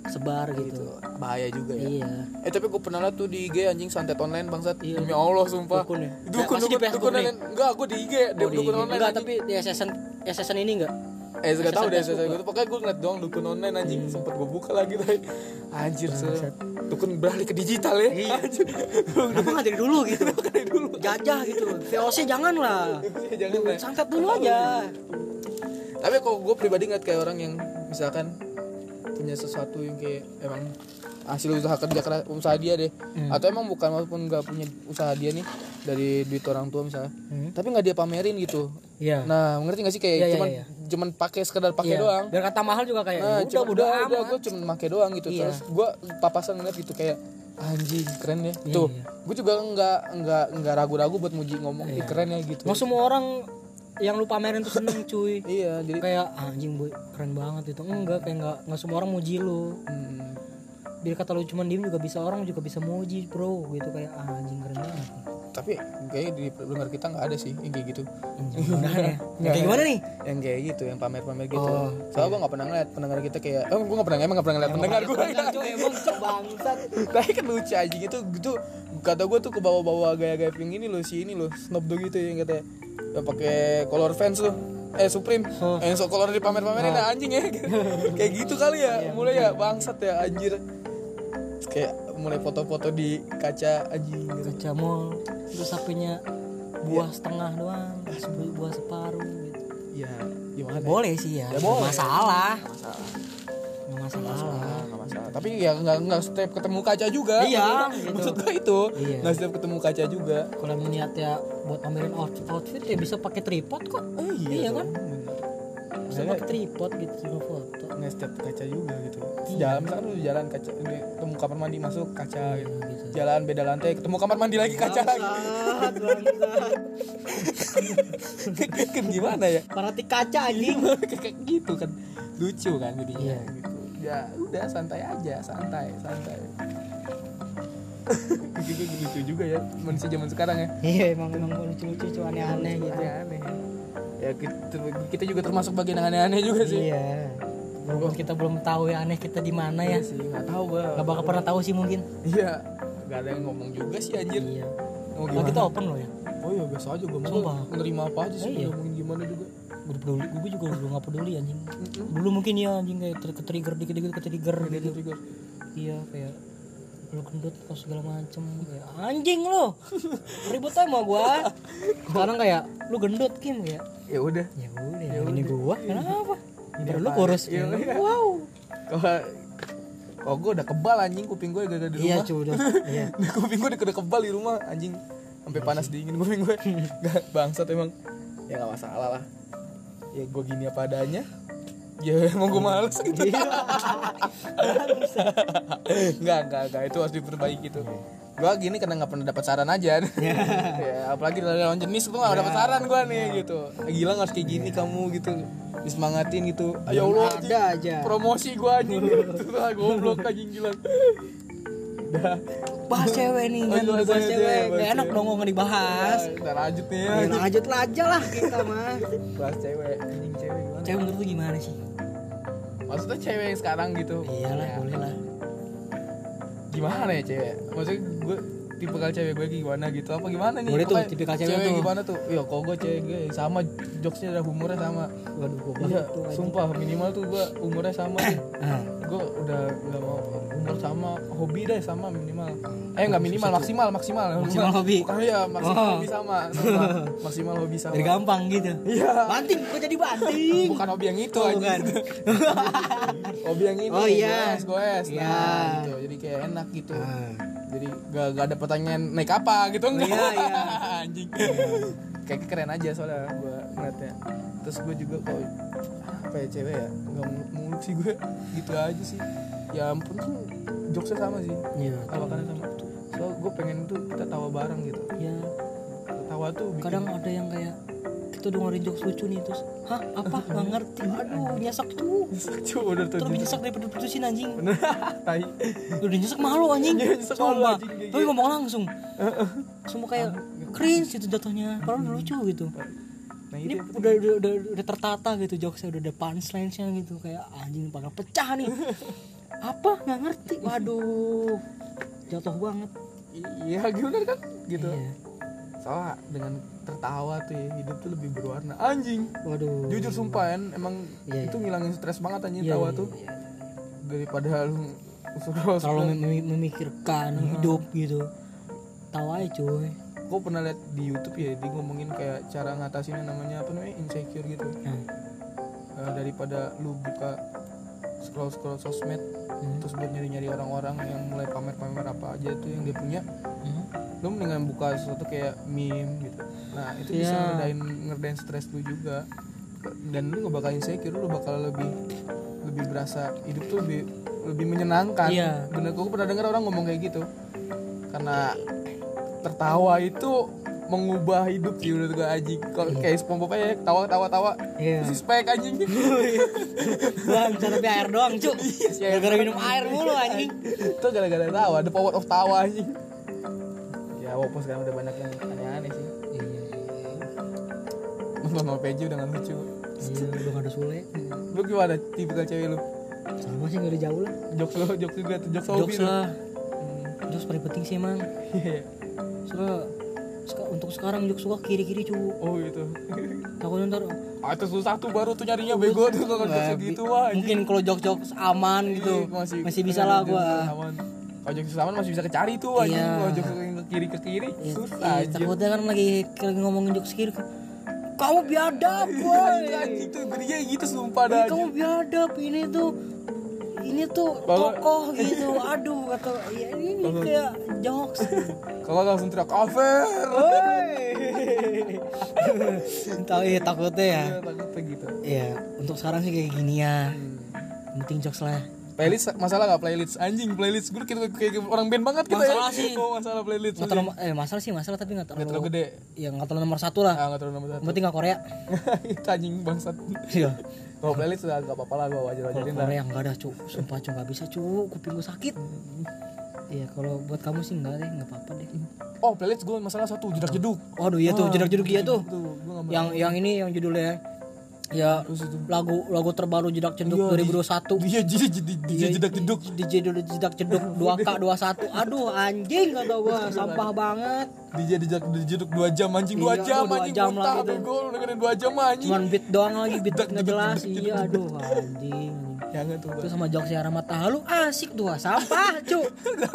sebar gitu, gitu bahaya juga ya. Iya. Eh tapi gue pernah liat tuh di IG anjing santet online bangsat. Iya. demi Allah sumpah. Dukun ya? dukun di dukun dukun online. Enggak gue di IG Oh, dukun di dukun IG. online enggak anjing. tapi di SSN SSN ini enggak eh gak tau deh SSN gitu pokoknya gue ngeliat doang dukun online anjing. Sempet gue buka lagi tadi anjir se dukun beralih ke digital ya. Iya. anjir. Kenapa dari dulu gitu? Jajah gitu. VOC jangan lah jangan lah santet dulu aja. Tapi kok gue pribadi ngeliat kayak orang yang misalkan punya sesuatu yang kayak emang hasil usaha kerja keras usaha dia deh Hmm. atau emang bukan walaupun nggak punya usaha dia nih dari duit orang tua misalnya Hmm. tapi nggak dia pamerin gitu iya nah ngerti gak sih kayak Iya, iya, cuman iya. cuman pakai sekedar pakai Iya. doang biar kata mahal juga kayak nah ya udah cuma udah udah gue cuma pakai doang gitu Iya. terus gue papasan ngeliat gitu kayak anjing keren ya tuh iya. gue juga nggak nggak nggak ragu-ragu buat muji ngomong Iya. "Ih, keren ya gitu Mau semua orang yang lu pamerin tuh seneng cuy. Iya jadi kayak "Ah, anjing boy keren banget itu. Enggak kayak enggak nggak semua orang muji lu. Hmm, biar kata lu cuman diem juga bisa orang juga bisa muji bro gitu. Kayak "Ah, anjing keren banget. Tapi kayaknya di pendengar kita nggak ada sih yang kayak gitu. Mudahan ya? Yang kayak gimana nih? Yang kayak gitu yang pamer-pamer gitu. Oh, soalnya gue nggak pernah ngeliat pendengar kita kayak oh gue nggak pernah emang nggak pernah ngeliat pendengar gue emang bangsat. Tapi kan lucu aja gitu gitu kata gue tuh ke bawah-bawah gaya-gaya yang ini loh si ini loh Snoop Dogg gitu yang katanya yang pakai color fans tuh. Eh Supreme. Oh. yang so color di pamer-pamerin nah, anjing ya. Kayak gitu kali ya mulai ya bangsat ya anjir. Kayak mulai foto-foto di kaca anjing. Gitu. kaca mall terus HP-nya buah setengah doang bu- buah separuh gitu. Ya gimana? Ya? boleh sih ya, Ya, boleh. masalah. Masalah nggak masalah. Ah, nggak masalah. Tapi ya nggak nggak setiap ketemu kaca juga. Iya, gitu. maksud gua itu Iya. nggak setiap ketemu kaca juga. Kalau emang niatnya buat pamerin outfit outfit ya bisa pakai tripod kok. Oh, Iya kan? dong, bener. bisa pakai tripod gitu juga foto. nggak setiap kaca juga gitu. Iya. jalan misalkan lu jalan kaca ini, ketemu kamar mandi masuk kaca gitu. gitu jalan beda lantai ketemu kamar mandi lagi kaca lagi. kan gimana ya? Parati kaca anjing. Kayak gitu kan. Lucu kan jadinya. Iya. gitu ya udah santai aja santai santai. Lucu juga ya manusia zaman sekarang ya. Iya emang emang lucu-lucu cuy aneh-aneh gitu. aneh-aneh. Ya kita, kita juga termasuk bagian yang aneh-aneh juga sih. Iya. Walaupun kita belum tahu ya aneh kita di mana ya. Iya sih nggak tahu gua. Nggak bakal pernah tahu sih mungkin. Iya nggak ada yang ngomong juga sih anjir. Iya. Kalau kita open loh ya? Oh iya biasa aja gue Sumpah. mau nerima apa aja sih Oh, iya. ngomongin gimana juga gue peduli gue juga belum nggak peduli anjing. Dulu mungkin ya anjing kayak ter- ke trigger dikit dikit ke trigger gitu. Trigger. iya kayak lu gendut atau segala macem kayak anjing lo ribut aja sama gua. Sekarang kayak lu gendut kim kayak ya udah. Ya udah ya ini gua. Kenapa? Ini Ntar lu kurus. Iya, Kayak, iya. wow. Kalau oh gue udah kebal anjing kuping gue gak ada di iya rumah. cuy udah. Iya. Kuping gue udah kebal di rumah anjing. Sampai panas dingin kuping gue Gak, bangsat emang. Ya gak masalah lah ya gue gini apa adanya. Ya emang gue males gitu. Iya. Enggak, enggak, enggak. Itu harus diperbaiki tuh. Gue gini karena nggak pernah dapat saran aja. Ya apalagi dari lawan jenis tuh nggak dapat saran gue nih gitu. Gila harus kayak gini kamu gitu. Disemangatin gitu. Ya Allah ada aja. promosi gue anjing gitu. Lah goblok anjing gila udah bahas cewek nih kan bahas bahas cewek, cewek bahas Gak enak cewek. dong nggak dibahas Kita lanjut nih ya. Ya, lanjut lah aja lah kita mah Bahas cewek, anjing cewek gimana? cewek menurut lu gimana sih Maksudnya cewek yang sekarang gitu. iyalah Ya, boleh lah Gimana ya cewek? Maksudnya gue tipe kali cewek gue gimana gitu apa gimana nih? Boleh tuh, tipikal cewek tuh. gimana tuh? Iya, kok gue cewek gue sama jokesnya ada humornya sama. waduh Iya, banget tuh sumpah minimal tuh gue umurnya sama ah gue udah gak mau sama hobi deh sama minimal. Eh nggak minimal maksimal maksimal. Maksimal hobi. bukan ya maksimal Oh. hobi sama, sama. maksimal hobi sama. Biar gampang gitu. Iya. Banting gua jadi banting? Bukan hobi yang itu Oh, bukan. hobi yang ini Oh, iya. goes goes. Iya. nah gitu. Jadi kayak enak gitu. Ah. jadi gak, gak ada pertanyaan naik apa gitu enggak Iya, iya. anjing. Kayak keren aja soalnya gue ngeliatnya. Terus gue juga kok apa ya cewek ya? Nggak muluk sih gue gitu aja sih ya ampun tuh jokesnya sama sih. Iya. Tawakannya sama? So gue pengen tuh kita tawa bareng gitu. Ya tawa tuh bikin kadang ada yang kayak kita dengerin jokes lucu nih terus hah apa? Nggak ngerti. Aduh. Nyesek tuh. Coba udah tuh terus nyesek daripada putusin anjing. Bener. Tai. Udah nyesek malu anjing. Iya, nyesek malu, anjing, tapi ngomong langsung. Semua kayak cringe itu jatuhnya. Padahal udah lucu gitu. Nah ini itu udah, udah, udah, udah tertata gitu jokesnya udah ada punchline-nya gitu. Kayak anjing bakal pecah nih apa? Nggak ngerti. Waduh. Jatuh banget. Iya gimana kan? Gitu. Iya. soalnya dengan tertawa tuh ya hidup tuh lebih berwarna. Anjing. Waduh. Jujur sumpah kan emang Iya, itu ngilangin stres banget anjing Iya, tawa iya, tuh. iya. daripada lu terlalu mem- memikirkan hidup gitu. Tawa aja cuy. Gue pernah liat di YouTube ya dia ngomongin kayak cara ngatasin yang namanya apa namanya insecure gitu. Nah, Eh, daripada lu buka scroll scroll sosmed Hmm. terus buat nyari nyari orang-orang yang mulai pamer pamer apa aja tuh yang dia punya hmm. lu mendingan buka sesuatu kayak meme gitu nah itu bisa Iya. ngerdain ngerdain stres lu juga dan lu gak bakal insecure lu bakal lebih lebih berasa hidup tuh lebih lebih menyenangkan Iya. bener gue pernah dengar orang ngomong kayak gitu karena tertawa itu mengubah hidup sih menurut gue anjing kalau kayak SpongeBob aja tawa tawa tawa Iya. terus spek anjing Bang, bisa tapi air doang, cuk. Gara-gara minum air mulu anjing. itu gara-gara tawa the power of tawa anjing ya walaupun sekarang udah banyak yang aneh-aneh sih nonton PJ udah gak lucu Iya, udah gak ada Sule. lu gimana tipikal cewek lu Sama sih gak ada jauh lah. jokes lu jokes juga tuh jokes hobi Jokes lah. Jokes paling penting sih emang. Iya. Soalnya seka- untuk sekarang jokes suka kiri-kiri cu. oh gitu Takutnya ntar ah itu susah tuh baru tuh nyarinya bego tuh kalau jokes Nggak, gitu wah mungkin kalau jokes-jokes aman gitu Iya, masih, bisa lah gua. kalau jokes aman masih bisa kecari tuh anjing Iya. kalau yang ke kiri ke kiri Iya, susah iya, takutnya kan lagi lagi ngomongin jokes kiri. Kamu biadab, boy. Iya, anjing tuh dia gitu sumpah dah Ih, kamu biadab ini tuh ini tuh tokoh gitu aduh atau ya ini kayak jokes Kalau langsung teriak Aver. tahu ya takutnya ya Ya, takutnya gitu. ya untuk sekarang sih kayak gini ya Yang penting jokes lah Playlist masalah gak playlist anjing playlist gue kita kayak orang band banget kita Masalah ya. sih. Oh masalah playlist. nggak terlalu eh masalah sih masalah tapi Gak terlalu terlalu gede. ya nggak terlalu nomor satu lah Ah gak terlalu nomor satu. penting nggak Korea Itu anjing bangsat. iya Kalau playlist udah gak apa-apa lah gue wajar wajarin lah. Korea nggak ada cu sumpah cu nggak bisa cu kuping gue sakit Iya kalau buat kamu sih enggak deh nggak apa-apa deh Oh playlist gue masalah satu jedak jeduk. waduh iya tuh jedak jeduk iya tuh gak yang yang ini yang judulnya ya itu. lagu lagu terbaru jedak Iya, 2021 Dia jadi jadi jedak jeduk. DJ jedak jeduk 2K 21 aduh anjing kata gua sampah banget Dia jedak jeduk 2 jam anjing 2 Iya, jam anjing. jam Muntah lagi bego lu dengerin 2 jam anjing. cuman beat doang lagi beat nggak jelas iya aduh anjing Jangan tuh. terus sama jokes ya Rahmat Tahalu asik tuh sampah cu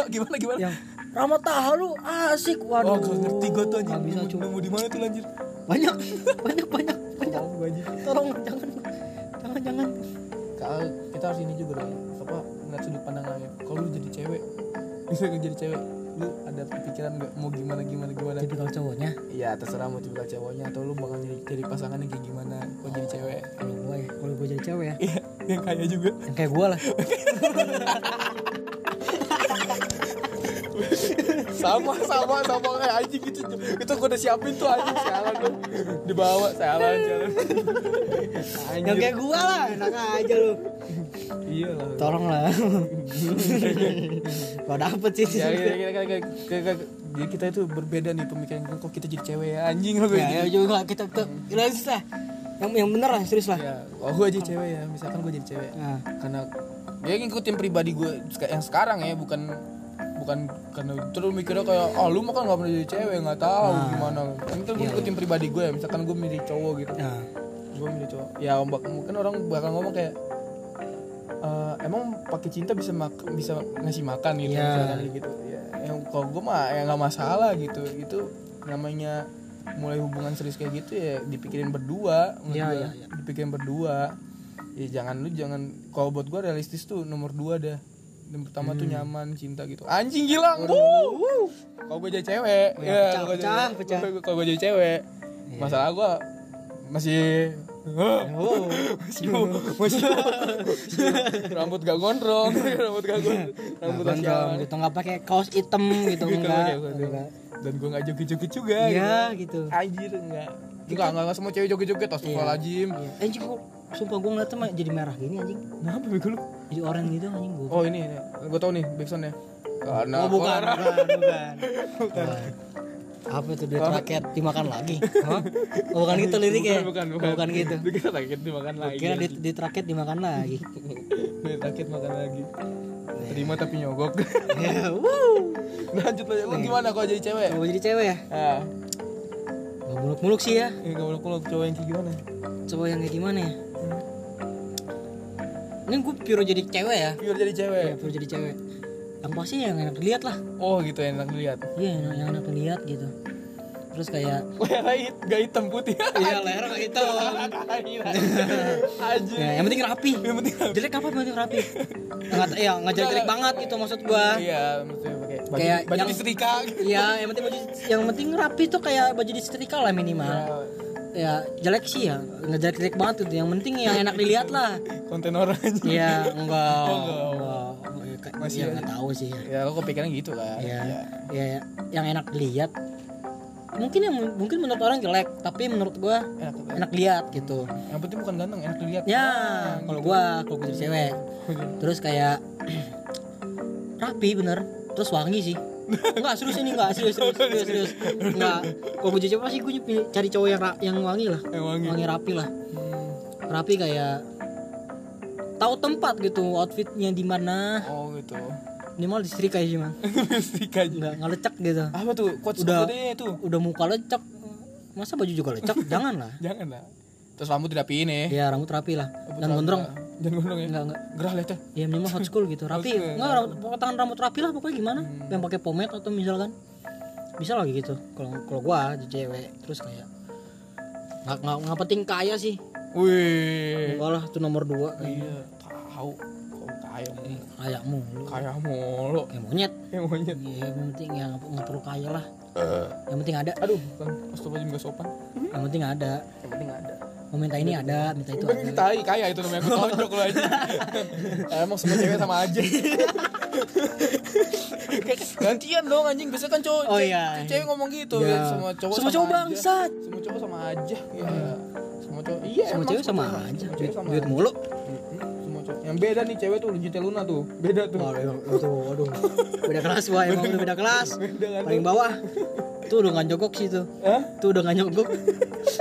gimana gimana? yang Rahmat Tahalu asik Oh, waduh gak ngerti gue tuh anjing. Bisa, nemu di mana tuh anjir? banyak banyak banyak Tahu gue anjing. tolong jangan jangan jangan Kalau kita harus ini juga dong. Apa ngeliat sudut pandang lain. Kalau lu jadi cewek, bisa jadi cewek, lu ada pikiran nggak mau gimana gimana gimana? tipikal cowoknya Iya terserah mau tipikal cowoknya atau lu bakal jadi, jadi pasangan yang kayak gimana kalau jadi cewek. kalau gua ya kalau gua jadi cewek ya Iya, yang kaya juga. yang kayak gua lah sama sama sama kayak anjing gitu itu gue udah siapin tuh anjing. Sialan lu. Dibawa sialan sialan yang kayak gua lah enak aja lu. Iya lah. Tolong lah gak dapet sih. Ya kita kita kita, kita, kita, jadi kita itu berbeda nih pemikiran kok kita jadi cewek ya? Anjing lo ya, ya juga kita ke realistis lah. Yang yang bener lah serius lah. Ya oh gue jadi cewek ya. Misalkan gue jadi cewek. Nah, karena ya ngikutin pribadi gue yang sekarang ya bukan bukan karena terus mikirnya kayak oh lu mah kan gak pernah jadi cewek nggak tahu Nah. gimana. Kan gue ngikutin pribadi gue ya misalkan gue milih cowok gitu. Nah. Gue milih cowok. Ya mungkin orang bakal ngomong kayak "Eh, emang pakai cinta bisa mak bisa ngasih makan gitu Iya. misalkan gitu. Ya yang kalau gue mah ya nggak masalah gitu. Itu namanya mulai hubungan serius kayak gitu ya dipikirin berdua gua. iya, iya. dipikirin berdua. Ya jangan lu jangan kalau buat gue realistis tuh nomor dua dah yang pertama tuh Hmm. nyaman cinta gitu. Anjing gila. Wuh. kalau gue jadi cewek Ya, ya pecah, pecah, pecah. kalau gue jadi cewek Iya. masalah gue masih oh masih masih rambut gak gondrong. Rambut gak gondrong. Rambut asian gondrong gitu nggak pakai kaos hitam gitu Gitu, enggak. gitu, gitu. enggak. Dan gue gak joget-joget juga iya gitu. gitu. anjir enggak. Enggak enggak, enggak. Semua cewek joget-joget astagfirullahaladzim Iya. anjing gua sumpah gua ngeliatnya jadi merah gini anjing. Kenapa bego lu jadi oranye gitu anjing gua oh ini gue tau nih backsoundnya karena oh bukan orang- bukan bukan. Bukan. Apa itu duit rakyat dimakan lagi? Hah? oh, bukan gitu liriknya bukan Oh, bukan. Bukan gitu. Duit rakyat dimakan lagi. Kira duit, duit rakyat dimakan lagi. Duit rakyat makan lagi. Terima tapi nyogok. Ya wuh. Lanjut aja lu gimana kalau jadi cewek? Kalau jadi cewek ya? Ah nggak muluk-muluk sih ya. Ini kalau kalau cowok yang kayak gimana? Cowok yang kayak gimana ya ini gue pure jadi cewek ya? Biar jadi cewek. Ya pure jadi cewek. Yang pasti yang enak dilihat lah. Oh gitu enak dilihat. Iya yang, yang enak dilihat gitu. Terus kayak Merah hit, gak hitam putih. iya leher kayak itu Aja. ya, yang penting rapi. Yang penting apa? jelek apa yang penting rapi? Nggak ya nggak jelek jelek banget gitu maksud gua. Iya, maksudnya pakai baju, Kayak baju yang- disetrika. Iya, yang penting baju yang penting rapi tuh kayak baju disetrika lah minimal. Ya jelek sih ya, nggak jelek jelek banget tuh. Yang penting yang enak dilihat lah. Konten orang. Iya, enggak. Oh, enggak. enggak. Masih ya, nggak tahu sih ya. Ya, lo kepikiran gitu kan. Iya, Iya. ya, ya, yang enak dilihat. Mungkin yang mungkin menurut orang jelek, tapi menurut gua Enak, enak. enak lihat gitu. Yang penting bukan ganteng, enak dilihat. Ya, kalau gua kalau gua jadi cewek, terus kayak rapi bener, terus wangi sih. Enggak serius ini enggak serius serius serius, serius. enggak kalau gue cewek pasti gue cari cowok yang yang wangi lah Yang wangi. wangi rapi lah Hmm. rapi kayak tahu tempat gitu outfitnya di mana Oh, gitu. minimal disetrika sih mah Setrika aja. enggak nggak lecek gitu Apa tuh? Quotes Udah. Itu. udah muka lecek masa baju juga lecek jangan lah Jangan lah. Terus rambut dirapiin ya. ya rambut rapi lah Rambut dan gondrong. Jangan gondrong ya. enggak enggak. Gerah leceh. ya? Minimal hot school gitu. Rapi. School, enggak rambut potongan rambut rapi lah pokoknya gimana? Hmm. yang pakai pomade atau misalkan. Bisa lagi gitu. Kalau kalau gua jadi cewek terus kayak nggak nggak nggak penting kaya sih. Wih. enggak lah itu nomor dua. Iya, tahu. Kaya mulu. Kayak mulu. Kaya mulu. Kayak monyet. Yang monyet. Ya, yang penting yang nggak perlu kaya lah. Yang penting ada. Aduh kan astagfirullahaladzim gak sopan. Yang penting ada. Yang penting ada mau minta ini ada minta itu ada. tai kaya itu namanya. Gue tonjok lu aja. Emang semua cewek sama aja. Gantian dong anjing. Biasanya kan cowok Oh, iya. cewek ngomong gitu Iya. ya. Semua cowok Semua sama cowok aja. bangsat. semua cowok sama aja ya. Semua cowok iya semua cewek sama aja. duit, mulu yang beda nih cewek tuh Legit Luna tuh beda tuh Waduh, itu, waduh, beda kelas wah emang udah beda kelas. beda kan Paling bawah, tuh udah nggak nyogok sih tuh. Hah? Tuh udah nggak nyogok,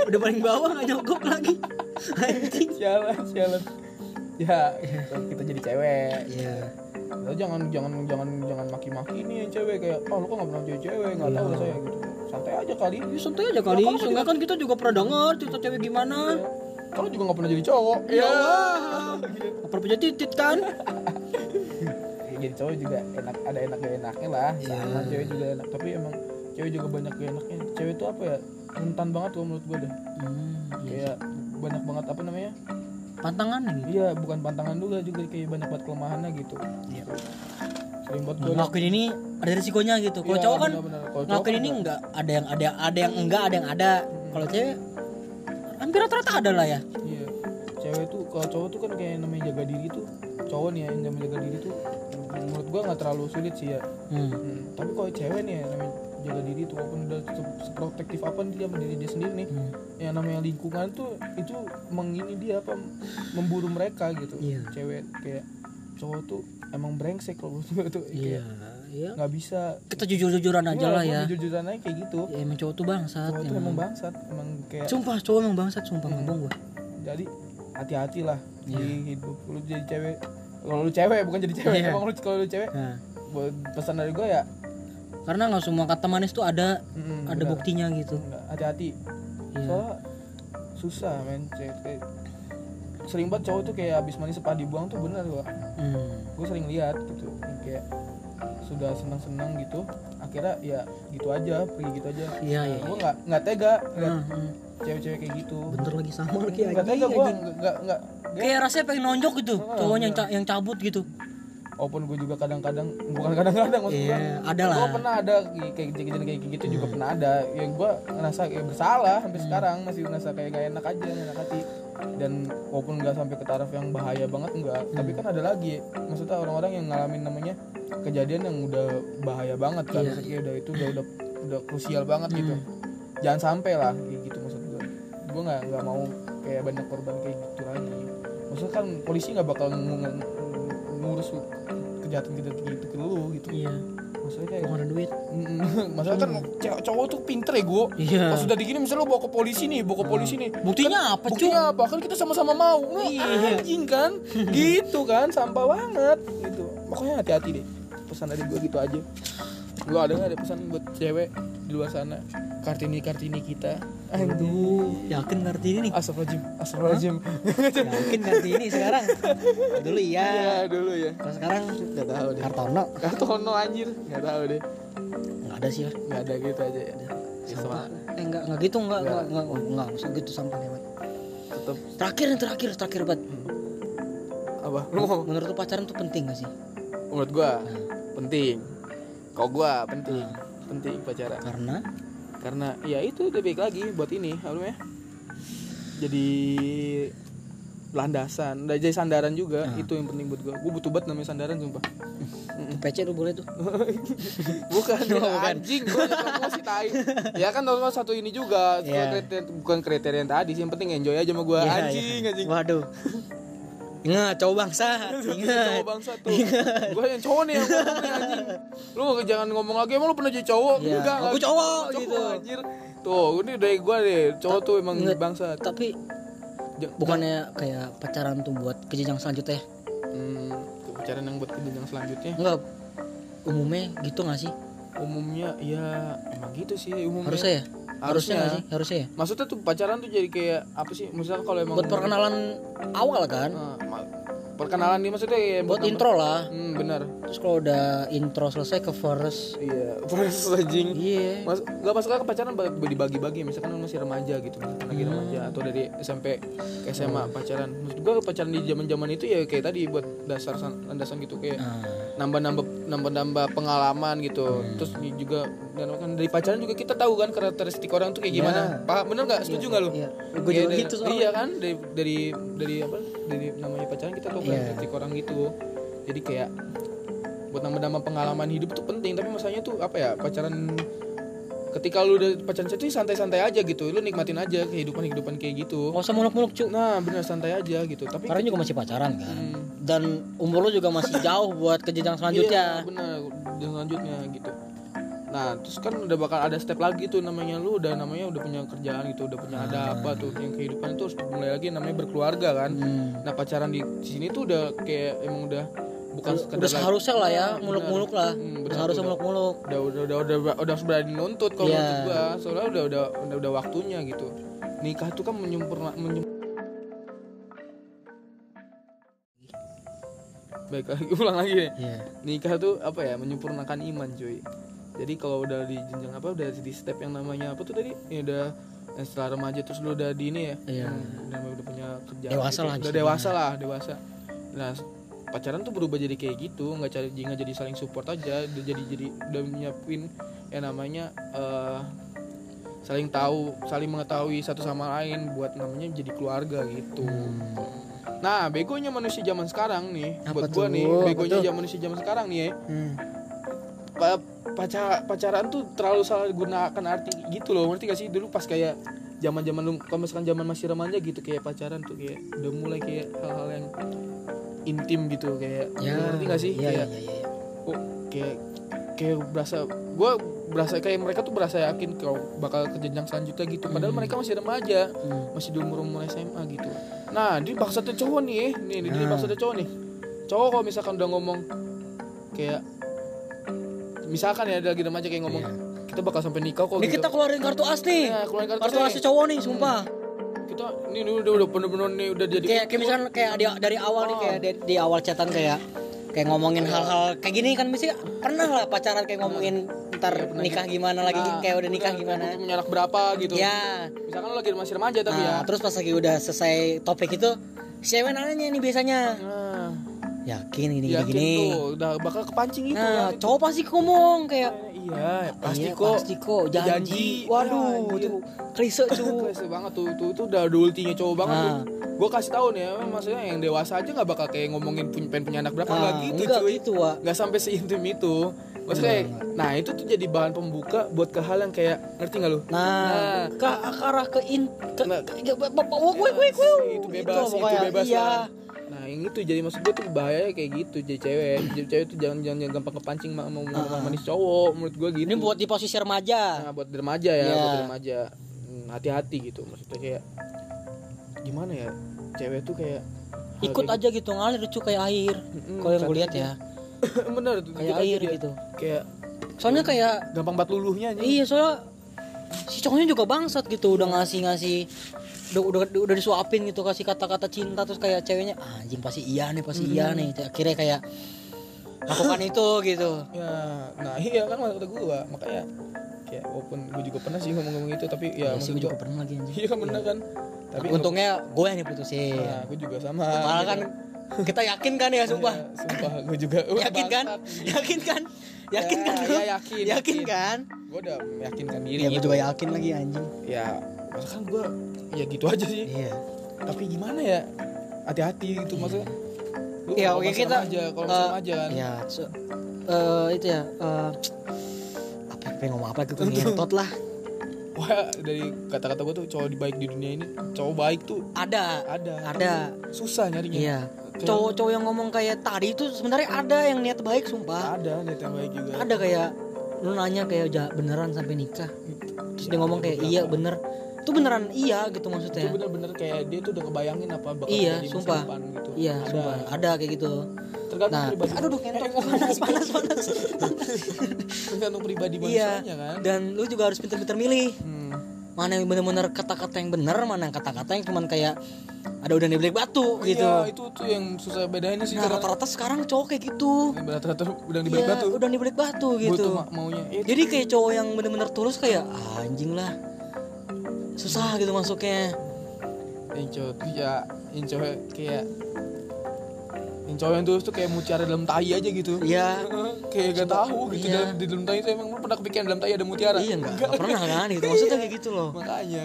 udah paling bawah nggak nyogok lagi. Anjing. sialan sialan ya kita jadi cewek Iya. Lo jangan jangan jangan jangan maki-maki nih yang cewek kayak oh lu kok nggak pernah jadi cewek nggak tahu lah saya gitu santai aja kali Ya, santai aja kali. Soalnya kan kita juga pernah denger cerita cewek gimana. Kalau juga nggak pernah jadi cowok Ya Allah. Nggak pernah punya titit kan? Ya, jadi cowok juga enak ada enak gak enaknya lah Iya. sama cewek juga enak tapi emang cewek juga banyak gak enaknya cewek tuh apa ya rentan banget kalau menurut gue deh Hmm, iya. kayak banyak banget apa namanya Pantangan gitu. iya bukan pantangan juga juga kayak banyak banget kelemahannya gitu Iya. sering banget gue Ngelakuin ini ada risikonya gitu. Kalau Iya, cowok kan cowok ngelakuin kan ini enggak ada yang ada ada yang enggak ada yang ada. Kalau cewek hampir rata-rata ada lah ya. Iya. Cewek tuh kalau cowok tuh kan kayak namanya jaga diri tuh. Cowok nih ya, yang namanya jaga diri tuh menurut gua nggak terlalu sulit sih ya. Hmm. Hmm, Tapi kalau cewek nih ya, namanya jaga diri tuh walaupun udah se- seprotektif apa dia sama diri dia sendiri nih. Hmm. Yang namanya lingkungan tuh itu mengini dia apa memburu mereka gitu. Iya. Cewek kayak cowok tuh emang brengsek kalau menurut gua tuh Iya, kayak iya. nggak bisa Kita jujur-jujuran aja lah ya. jujur-jujuran aja kayak gitu Ya, emang cowok tuh bangsat. cowok tuh emang. bangsat emang kayak Sumpah cowok emang bangsat, sumpah Hmm. ngomong gua. jadi hati-hati lah Iya. di hidup lu jadi cewek kalau lu cewek bukan jadi cewek Iya. emang lu kalau lu cewek Nah, pesan dari gue ya karena nggak semua kata manis tuh ada mm, ada benar. buktinya gitu. Hati-hati Iya. soalnya susah men cewek sering banget cowok tuh kayak abis mandi sepah dibuang tuh bener gua Hmm. gue sering lihat gitu kayak sudah senang-senang gitu akhirnya ya gitu aja pergi gitu aja. Iya, iya. gue nggak nggak tega lihat Nah, hmm. cewek-cewek kayak gitu. Bentar lagi sama lagi nggak tega gue nggak nggak Kayak rasanya pengen nonjok gitu, Ah, cowoknya yang, iya. ca- yang cabut gitu. walaupun gue juga kadang-kadang bukan kadang-kadang maksud gue Iya, ada lah. gue pernah ada kayak kejadian kayak gitu juga pernah ada. Ya gue ngerasa kayak bersalah sampai sekarang masih ngerasa kayak gak enak aja gak enak hati. Dan walaupun nggak sampai ke taraf yang bahaya banget enggak tapi kan ada lagi maksudnya orang-orang yang ngalamin namanya kejadian yang udah bahaya banget kan. Iya. maksudnya udah itu udah udah udah krusial banget gitu. Jangan sampai lah kayak gitu maksud gue gue nggak nggak mau kayak banyak korban kayak gitu lagi. Maksudnya kan polisi nggak bakal ngu- ngu- ngurus kejahatan kejahatan gitu ke lu gitu. Iya, maksudnya kayak ada duit. Maksudnya kan cewek cowok tuh pinter ya gue Iya. pas sudah digini misalnya lu bawa ke polisi nih bawa ke polisi nih. Buktinya apa, Cuk? buktinya apa? Kan kita sama-sama mau. Nah, Iya. anjing kan. Gitu kan sampah banget gitu. Makanya hati-hati deh pesan dari gue gitu aja. Lu ada nggak ada pesan buat cewek di luar sana? Kartini kartini kita. Aduh. Yakin ngerti ini nih? Astagfirullahaladzim. Astagfirullahaladzim. Yakin ngerti ini sekarang? Dulu iya. Ya dulu ya Kalau sekarang Gak tahu deh. Kartono. Kartono anjir. Gak tahu deh. Nggak ada sih lah. Gak ada gitu aja ya. Ya, sama. Eh enggak enggak gitu enggak enggak enggak enggak, enggak, usah gitu sampah lewat. Tetep. Terakhir nih terakhir terakhir banget. Apa? Lu mau Menurut lu pacaran tuh penting gak sih? Menurut gua Penting Kalau gua penting Nah. Penting pacaran Karena Karena ya itu udah baik lagi Buat ini namanya Jadi landasan udah jadi sandaran juga Nah. itu yang penting buat gua gua butuh banget namanya sandaran sumpah tuh PC lu boleh tuh. bukan, ya, bukan. anjing gua gua sih tai ya kan normal satu ini juga Iya. kriteria, bukan kriteria yang tadi sih yang penting enjoy aja sama gua Iya, anjing iya. anjing Waduh. Ingat cowok bangsa, ingat. cowok bangsa tuh gua yang cowok nih yang ngomong nih anjing lu jangan ngomong lagi emang lu pernah jadi cowok Iya, enggak aku enggak. cowok, gitu. anjir tuh ini dari gua deh cowok tuh emang Ingat. bangsa Tapi bukannya kayak pacaran tuh buat ke jenjang selanjutnya? ya? hmm, pacaran yang buat ke jenjang selanjutnya Enggak. Umumnya gitu gak sih? umumnya ya emang gitu sih umumnya Harusnya ya? Harusnya. Harusnya. sih? Harusnya ya? maksudnya tuh pacaran tuh jadi kayak apa sih? Misalnya kalau emang Buat perkenalan awal kan? Ma- perkenalan nih maksudnya ya buat intro lah. Hmm, benar. Terus kalau udah intro selesai ke verse. Iya proses anjing. Iya. Mas, gak masuk ke pacaran ba- dibagi-bagi. Misalkan masih remaja gitu misalkan lagi remaja atau dari SMP ke SMA pacaran. Menurut gua pacaran di zaman-zaman itu ya kayak tadi buat dasar san- landasan gitu kayak nah, nambah-nambah nambah-nambah pengalaman gitu. Terus di- juga dan kan dari pacaran juga kita tahu kan karakteristik orang tuh kayak gimana. Iya. pak bener nggak? Setuju nggak lu? iya. Gua Kayak juga dari- gitu soalnya. iya kan? Dari dari dari apa? Dari namanya pacaran kita tahu Iya. karakteristik orang gitu. Jadi kayak buat nambah-nambah pengalaman hidup itu penting. Tapi masalahnya tuh apa ya? Pacaran ketika lu udah pacaran itu santai-santai aja gitu. Lu nikmatin aja kehidupan kehidupan kayak gitu. Nggak usah muluk-muluk cu nah bener santai aja gitu. Tapi karena juga masih pacaran kan. Hmm. Dan umur lu juga masih jauh buat ke jenjang selanjutnya Iya, benar. Dan selanjutnya gitu. Nah, terus kan udah bakal ada step lagi tuh namanya lu udah namanya udah punya kerjaan gitu, udah punya ada apa tuh yang kehidupan itu harus mulai lagi namanya berkeluarga kan. Hmm. Nah, pacaran di sini tuh udah kayak emang udah bukan sekedar udah seharusnya lah ya muluk-muluk lah Hmm, udah seharusnya muluk-muluk udah udah udah udah udah, udah berani nuntut kalau Iya. menurut gua. Soalnya udah udah udah udah waktunya gitu. Nikah tuh kan menyempurna menyem- Baik lagi ulang lagi. Ya Iya. nikah tuh apa ya? Menyempurnakan iman cuy. Jadi kalau udah di jenjang apa udah di step yang namanya apa tuh tadi? Ya udah yang setelah remaja terus lu udah di ini ya? Iya. hmm, udah, udah punya kerjaan Dewasa gitu. lah udah dewasa lah dewasa. Nah pacaran tuh berubah jadi kayak gitu. Nggak cari nggak jadi saling support aja. Udah jadi jadi udah nyiapin yang namanya eh, saling tahu saling mengetahui satu sama lain buat namanya jadi keluarga gitu nah begonya manusia zaman sekarang nih Apa buat gua tuh? nih begonya zaman manusia zaman sekarang nih ya Hmm. pa- pacar pacaran tuh terlalu salah gunakan arti gitu loh ngerti gak sih dulu pas kayak zaman zaman lu kalau misalkan zaman masih remaja gitu kayak pacaran tuh kayak udah mulai kayak hal-hal yang intim gitu kayak ya ngerti gak sih iya, kayak iya, iya, iya. oh, kayak kayak berasa gue berasa kayak mereka tuh berasa yakin kalau bakal ke jenjang selanjutnya gitu. Padahal mereka masih remaja Hmm. masih di umur umur SMA gitu. Nah di maksudnya cowok nih nih Nah. maksudnya cowok nih. Cowok kalau misalkan udah ngomong kayak misalkan ya ada lagi remaja kayak ngomong Iya. kita bakal sampai nikah kok ini gitu. kita keluarin kartu as nih. Nah, keluarin kartu kartu as cowok nih sumpah. Kita ini udah udah udah bener-bener nih udah jadi kayak kayak misalkan kayak di, dari awal nih kayak di, di awal chatan kayak kayak ngomongin hal-hal kayak gini kan mesti pernah lah pacaran kayak ngomongin ntar nikah gimana lagi Nah, kayak udah nikah gimana. punya anak berapa gitu. Ya. Misalkan lu lagi masih remaja tapi ya. nah, terus pas lagi udah selesai topik itu cewek nanya nih biasanya? Nah, yakin gini gini yakin gini tuh udah bakal kepancing gitu nah kan. cowok pasti ngomong kayak iya pasti "Iya, kok pasti kok janji, Janji. waduh Ya, tuh klise cu Klise banget tuh, tuh itu udah ada ultinya cowok banget Nah. tuh. Gue kasih tahu nih ya, maksudnya yang dewasa aja nggak bakal kayak ngomongin punya pengen punya anak berapa Nah, nggak gitu enggak cuy. gitu, Wak. Nggak sampai seintim itu. Maksudnya, nah itu tuh jadi bahan pembuka buat ke hal yang kayak ngerti nggak lu? nah, ke ke arah ke in ke, Nah. ke, ke- bapak wah gue gue gue itu bebas, itu, pokoknya. bebas iya lah. Nah yang itu jadi maksud gue tuh bahaya kayak gitu jadi cewek, jadi cewek tuh jangan jangan, jangan gampang kepancing sama mau ngomong manis cowok menurut gue gitu. ini buat di posisi remaja Nah, buat remaja ya, Iya. buat remaja. Hmm, hati-hati gitu maksudnya kayak gimana ya? Cewek tuh kayak ikut kayak aja gitu ngalir lucu kayak air Mm-mm, kalau yang gue lihat ya bener tuh kayak air dia. gitu kayak soalnya kayak gampang bat luluhnya aja iya soalnya si cowoknya juga bangsat gitu udah ngasih ngasih udah udah udah disuapin gitu kasih kata-kata cinta terus kayak ceweknya "Ah, anjing pasti iya nih pasti iya nih. Akhirnya kayak lakukan itu gitu. Ya nah iya kan kata gua makanya kayak walaupun gue juga pernah sih ngomong-ngomong itu tapi ya, ya sih maksud gue juga pernah lagi anjing. Iya bener kan? Tapi untungnya gue yang diputusin. Nah, gue juga sama. Malah kan kita yakin kan ya sumpah. Ya, sumpah gue juga Wah, yakin kan? yakin kan? Yakin Ya, kan ya, yakin, yakin yakin. kan? Gue udah meyakinkan diri ya gue juga yakin lagi anjing. Ya masa kan gue ya gitu aja sih. Iya. Tapi gimana ya? Hati-hati gitu maksudnya. Lu Ya, oke, kita, remaja, kalau masih remaja kan. Ya so- eh, itu ya eh, apa pengen ngomong apa gitu? Ngentot lah. Wah dari kata-kata gue tuh cowok baik di dunia ini cowok baik tuh ada. Ada. Ada. Susah nyarinya. Iya. Cowok-cowok yang ngomong kayak tadi itu sebenarnya ada yang niat baik sumpah. Ada niat yang baik juga. Ada kayak lu nanya kayak "Ja, beneran sampai nikah? Terus dia ngomong kayak iya bener itu beneran iya gitu itu maksudnya bener-bener kayak dia tuh udah ngebayangin apa bakal Iya, masa sumpah. depan gitu. Iya ada. sumpah. Ada kayak gitu. Tergantung nah pribadi. aduh duh ngentot. Panas panas panas. Tergantung pribadi iya manusianya kan? dan lu juga harus pinter-pinter milih. Hmm. mana yang bener-bener kata-kata yang bener mana yang kata-kata yang cuman kayak ada udah di balik batu gitu. Iya, itu tuh yang susah bedainnya sih nah rata-rata sekarang cowok kayak gitu. Rata-rata udah di balik Iya, batu. udah di balik batu gitu. Tuh ma- maunya. Eh, jadi kayak cowok yang bener-bener tulus kayak "Ah, anjing lah susah gitu masuknya yang tuh ya yang cowok kayak yang cowok yang tuh kayak mutiara dalam tai aja gitu. Iya kayak gak tahu gitu Iya. dalam, di dalam tai itu emang lu pernah kepikiran dalam tai ada mutiara? iya nggak nggak pernah kan gitu maksudnya kayak gitu loh Makanya.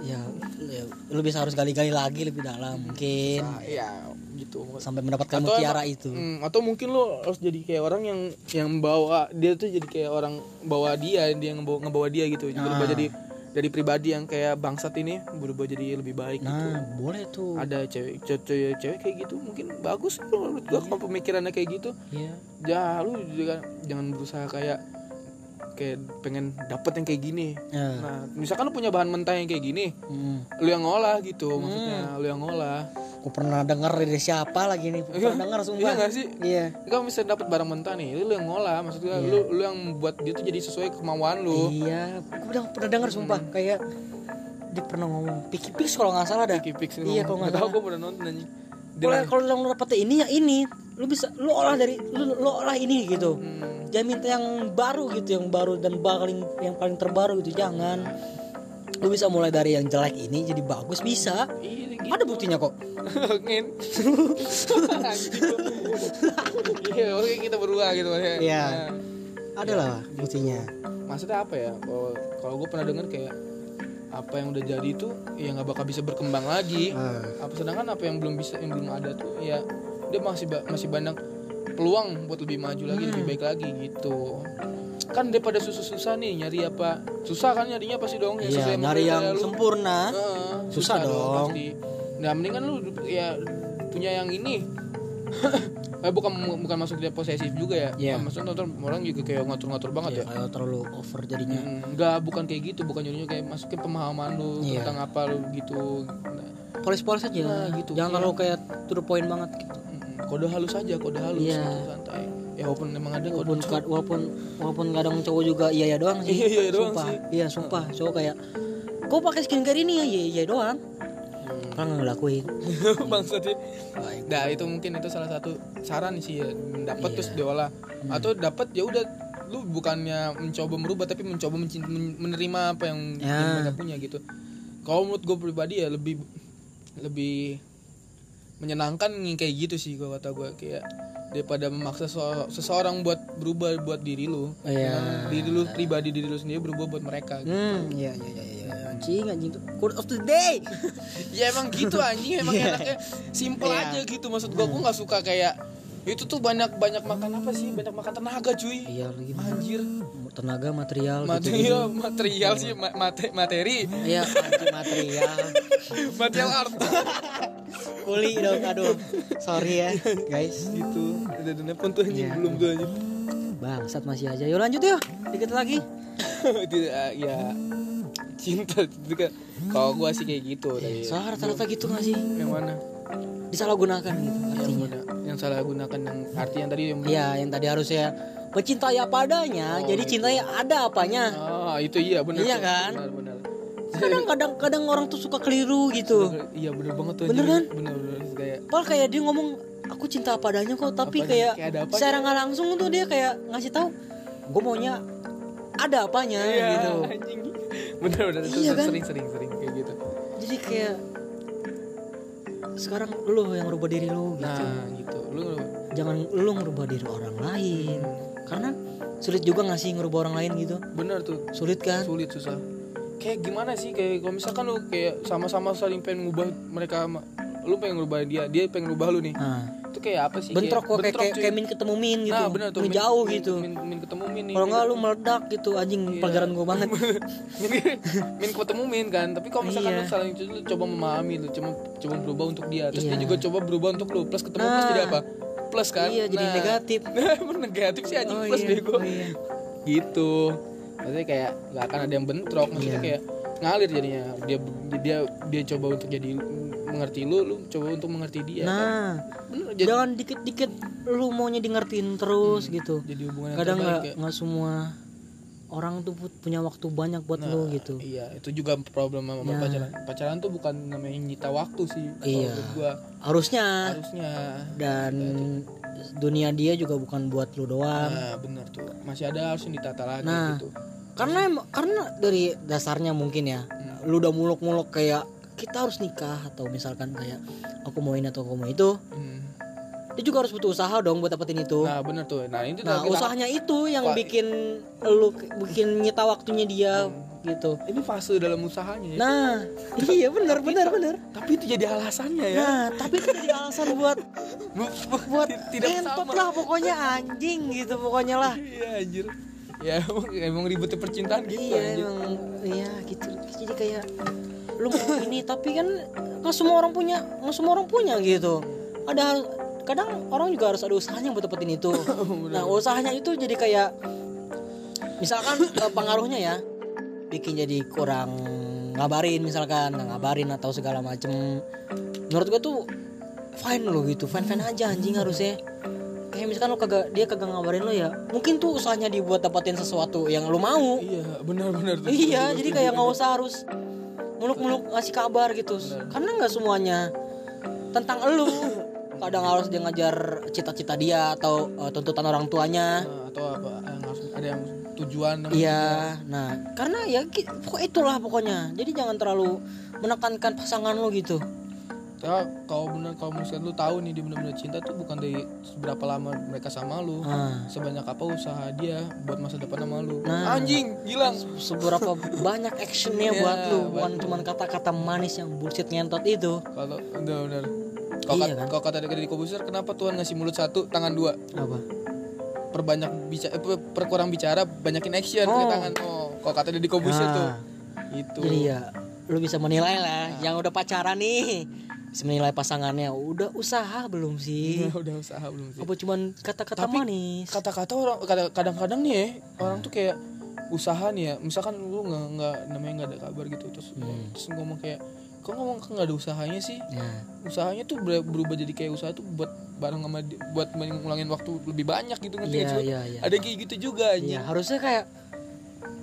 ya, ya lu bisa harus gali-gali lagi lebih dalam mungkin Nah, ya gitu. sampai mendapatkan Atau mutiara emang- itu Hmm, atau mungkin lo harus jadi kayak orang yang yang bawa dia tuh jadi kayak orang bawa dia dia ngebawa, ngebawa dia gitu berubah Ah. jadi dari pribadi yang kayak bangsat ini berubah jadi lebih baik gitu. nah boleh tuh. Ada cewek cewek, cewek kayak gitu mungkin bagus menurut gua kalau pemikirannya kayak gitu. Iya. Ya lu juga jangan berusaha kayak kayak pengen dapet yang kayak gini. Ya. nah misalkan lu punya bahan mentah yang kayak gini Hmm. lu yang ngolah gitu maksudnya lu yang ngolah. Aku pernah denger dari siapa lagi nih? Pernah denger sumpah. Iya gak sih? Iya. Kalau misalnya dapat barang mentah nih, lu yang ngolah, maksudnya lu lu yang buat dia tuh jadi sesuai kemauan lu. iya. Aku udah pernah denger sumpah. Kayak dia pernah ngomong piki pix kalau nggak salah dah. Kiki Pix Iya, kalau nggak tahu salah. gue pernah nonton anjing. Dia kalau yang lu dapetnya ini ya ini lu bisa lu olah dari lu, lu olah ini gitu Hmm, jangan minta yang baru gitu yang baru dan paling yang paling terbaru gitu jangan lu bisa mulai dari yang jelek ini jadi bagus bisa iya gitu. ada buktinya kok Ngin. Iya, oke kita berdua gitu ya. Iya. Nah, ada lah buktinya maksudnya apa ya? Kalau kalau gue pernah dengar kayak apa yang udah jadi itu ya nggak bakal bisa berkembang lagi. Ah. Apa sedangkan apa yang belum bisa yang belum ada tuh ya dia masih ba- masih banyak peluang buat lebih maju lagi, lebih baik lagi gitu. Kan daripada susah-susah nih nyari apa susah kan nyarinya pasti dong yang iya nyari yang lu. sempurna Heeh, Susah dong. pasti. Nah, mendingan lu ya punya yang ini. eh, bukan bukan masuk dia posesif juga ya. Iya. Maksudnya nonton orang juga kayak ngatur-ngatur banget ya ya. kayak terlalu over jadinya Enggak, bukan kayak gitu, bukan jadinya kayak masukin pemahaman lu Iya. tentang apa lu gitu. Polis-polis aja Nah, gitu. jangan Iya. terlalu kayak to the point banget gitu. mm, kode halus aja, kode halus Iya. gitu, santai. Ya walaupun emang ada kode walaupun kad- walaupun walaupun kadang cowok juga iya ya doang sih Iya, iya doang sumpah sih. iya sumpah cowok kayak kau pakai skincare ini ya iya iya doang Orang nggak ngelakuin bangsat ya. Nah, itu mungkin itu salah satu saran sih ya, dapat Iya. terus diolah. Hmm. Atau dapat ya udah lu bukannya mencoba merubah tapi mencoba mencin- men- menerima apa yang, Ya. mereka punya gitu. Kalau menurut gue pribadi ya lebih lebih menyenangkan kayak gitu sih gua kata gue kayak daripada memaksa so- seseorang buat berubah buat diri lu. Iya. Dengan Diri lu pribadi diri lu sendiri berubah buat mereka. gitu. hmm iya iya iya iya. Anjing anjing tuh. Quote of the day. Ya emang gitu anjing. Emang Iya. enaknya simple Iya. aja gitu. Maksud gua gua nggak suka kayak itu tuh banyak banyak makan apa sih? Banyak makan tenaga cuy. Iya lagi anjir. Tenaga material gitu material material sih ma- mate- materi. Iya anjing material. Material art kuli dong aduh. Sorry ya guys. Gitu ada pun tuh anjing. Iya. belum tuh anjing. Bangsat masih aja. Yuk lanjut yuk. Dikit lagi. Tidak ya cinta itu kan. Kalau gua sih kayak gitu dari soalnya rata-rata gitu gak sih? Yang mana? Disalahgunakan gitu yang artinya. mana? Yang salah gunakan yang arti yang tadi yang Iya, yang tadi harusnya. Mencintai apa adanya, Oh, jadi cintai ada apanya. ah itu iya benar Iya kan? benar benar Kadang kadang kadang orang tuh suka keliru gitu. iya benar banget tuh Bener kan? bener bener kayak Padahal kayak dia ngomong aku cinta apa adanya kok, tapi Apa- kayak, kayak apanya. secara nggak langsung tuh dia kayak ngasih tahu, gue maunya ada apanya Iya, gitu. anjing. Bener bener Iya kan? sering sering sering kayak gitu. Jadi kayak sekarang lu yang rubah diri lu gitu. Nah, gitu. Lu Jangan lu ngerubah diri orang lain. Karena sulit juga ngasih ngerubah orang lain gitu. bener tuh Sulit kan? sulit susah. Kayak gimana sih kayak kalau misalkan lu kayak sama-sama saling pengen ngubah mereka sama- lu pengen ngubah dia, dia pengen ngubah lu nih. Nah, Itu kayak apa sih? bentrok kok kayak bentrok, kayak, kayak min ketemu min gitu. Nah, bener tuh. Min jauh min, gitu. Min, min ketemu min. Kalau nggak lu meledak gitu anjing Iya. pelajaran gue banget. min, min ketemu min kan tapi kalau misalkan Iya. lu saling lu coba memahami lu coba coba berubah untuk dia terus dia Iya. juga coba berubah untuk lu plus ketemu plus Nah. jadi apa plus kan Iya, jadi Nah. negatif. Emang negatif sih anjing Oh plus iya, bego oh iya. gitu maksudnya kayak nggak akan ada yang bentrok maksudnya Iya. kayak ngalir jadinya dia dia dia coba untuk jadi mengerti lu lu coba untuk mengerti dia kan? Nah, bener jadi, jangan dikit-dikit lu maunya di ngertiin terus gitu. jadi hubungan Kadang nggak kayak nggak semua orang tuh punya waktu banyak buat lo gitu iya itu juga problem sama Ya. pacaran pacaran tuh bukan namanya nyita waktu sih Iya. gua harusnya harusnya dan dunia dia juga bukan buat lu doang nah bener tuh masih ada harus ditata lagi Nah. gitu karena em- karena dari dasarnya mungkin ya Hmm. lu udah muluk-muluk kayak kita harus nikah atau misalkan kayak aku mau ini atau aku mau itu Hmm. Dia juga harus butuh usaha dong buat dapetin itu. Nah bener tuh. Nah itu nah kita- usahanya itu yang Wah. bikin lu bikin nyita waktunya dia gitu. Ini fase dalam usahanya ya. Nah iya benar benar benar tapi itu jadi alasannya ya. Nah tapi itu jadi alasan buat Bu- bu- buat tidak entot sama lah pokoknya anjing gitu pokoknya lah. Iya anjir. Ya emang, emang ribetnya percintaan gitu iya anjir. emang iya gitu. Jadi kayak lu ini tapi kan nggak semua orang punya nggak semua orang punya gitu. Ada kadang orang juga harus ada usahanya buat dapetin itu. Nah usahanya itu jadi kayak misalkan eh, pengaruhnya ya bikin jadi kurang ngabarin misalkan nggak ngabarin atau segala macem. Menurut gua tuh fine lo gitu fine fine aja anjing harusnya. Kayak misalkan lo kagak dia kagak ngabarin lo ya mungkin tuh usahanya dibuat dapetin sesuatu yang lo mau. Iya benar-benar iya jadi kayak nggak usah harus muluk-muluk ngasih kabar gitu. Karena nggak semuanya tentang elu kadang harus dia ngajar cita-cita dia atau eh, tuntutan orang tuanya. Nah, atau apa yang harus ada yang tujuan iya nah karena ya pokok itulah pokoknya. Jadi jangan terlalu menekankan pasangan lo gitu. Ya, kalau benar kalau misalkan lu tahu nih dia benar-benar cinta tuh bukan dari seberapa lama mereka sama lu. Nah sebanyak apa usaha dia buat masa depan sama lu. Nah. anjing gilang seberapa banyak actionnya Iya, buat lu. Bukan cuma kata-kata manis yang bullshit ngentot itu. Kalau udah benar kalau Iya kan? kalau kata dari Kobuser kenapa Tuhan ngasih mulut satu tangan dua? Apa? Perbanyak bicara perkurang bicara banyakin action Oh. pakai tangan. Oh kalau kata dari Kobuser Nah. tuh itu Jadi ya lu bisa menilai lah yang udah pacaran nih. Bisa menilai pasangannya udah usaha belum sih? Udah usaha belum sih. Apa cuman kata-kata manis? kata-kata orang kadang- kadang-kadang nih ya orang tuh kayak usaha nih ya. Misalkan lu nggak nggak namanya nggak ada kabar gitu terus Hmm. terus ngomong kayak kok ngomong nggak ada usahanya sih? Ya. Usahanya tuh ber- berubah jadi kayak usaha tuh buat bareng sama buat ngulangin waktu lebih banyak gitu ngerti lu? iya iya ada kayak gitu juga Iya, harusnya kayak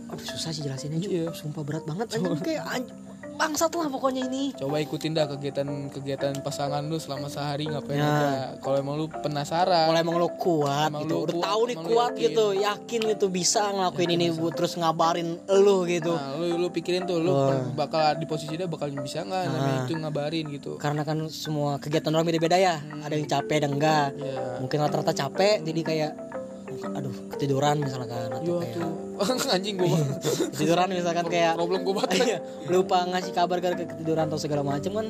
aduh susah sih jelasinnya juga Iya. sumpah berat banget anjing kayak anj- bangsat lah pokoknya ini. Coba ikutin dah kegiatan-kegiatan pasangan lu selama sehari ngapain Ya. aja. Kalau emang lu penasaran. Kalau emang lo kuat Emang gitu lu udah kuat, tahu nih lu kuat yakin. gitu yakin. gitu bisa ngelakuin ini buat terus ngabarin lu gitu. Nah lu lu pikirin tuh lu Oh. bakal di posisi dia bakal bisa nggak? Namanya itu ngabarin gitu. Karena kan semua kegiatan orang beda-beda ya. Ada yang capek ada yang enggak ya mungkin rata-rata capek jadi kayak aduh ketiduran misalkan atau Iya kayak tuh. Anjing gua. Ketiduran misalkan kayak problem gua banget. Iya, lupa ngasih kabar gara ketiduran atau segala macam kan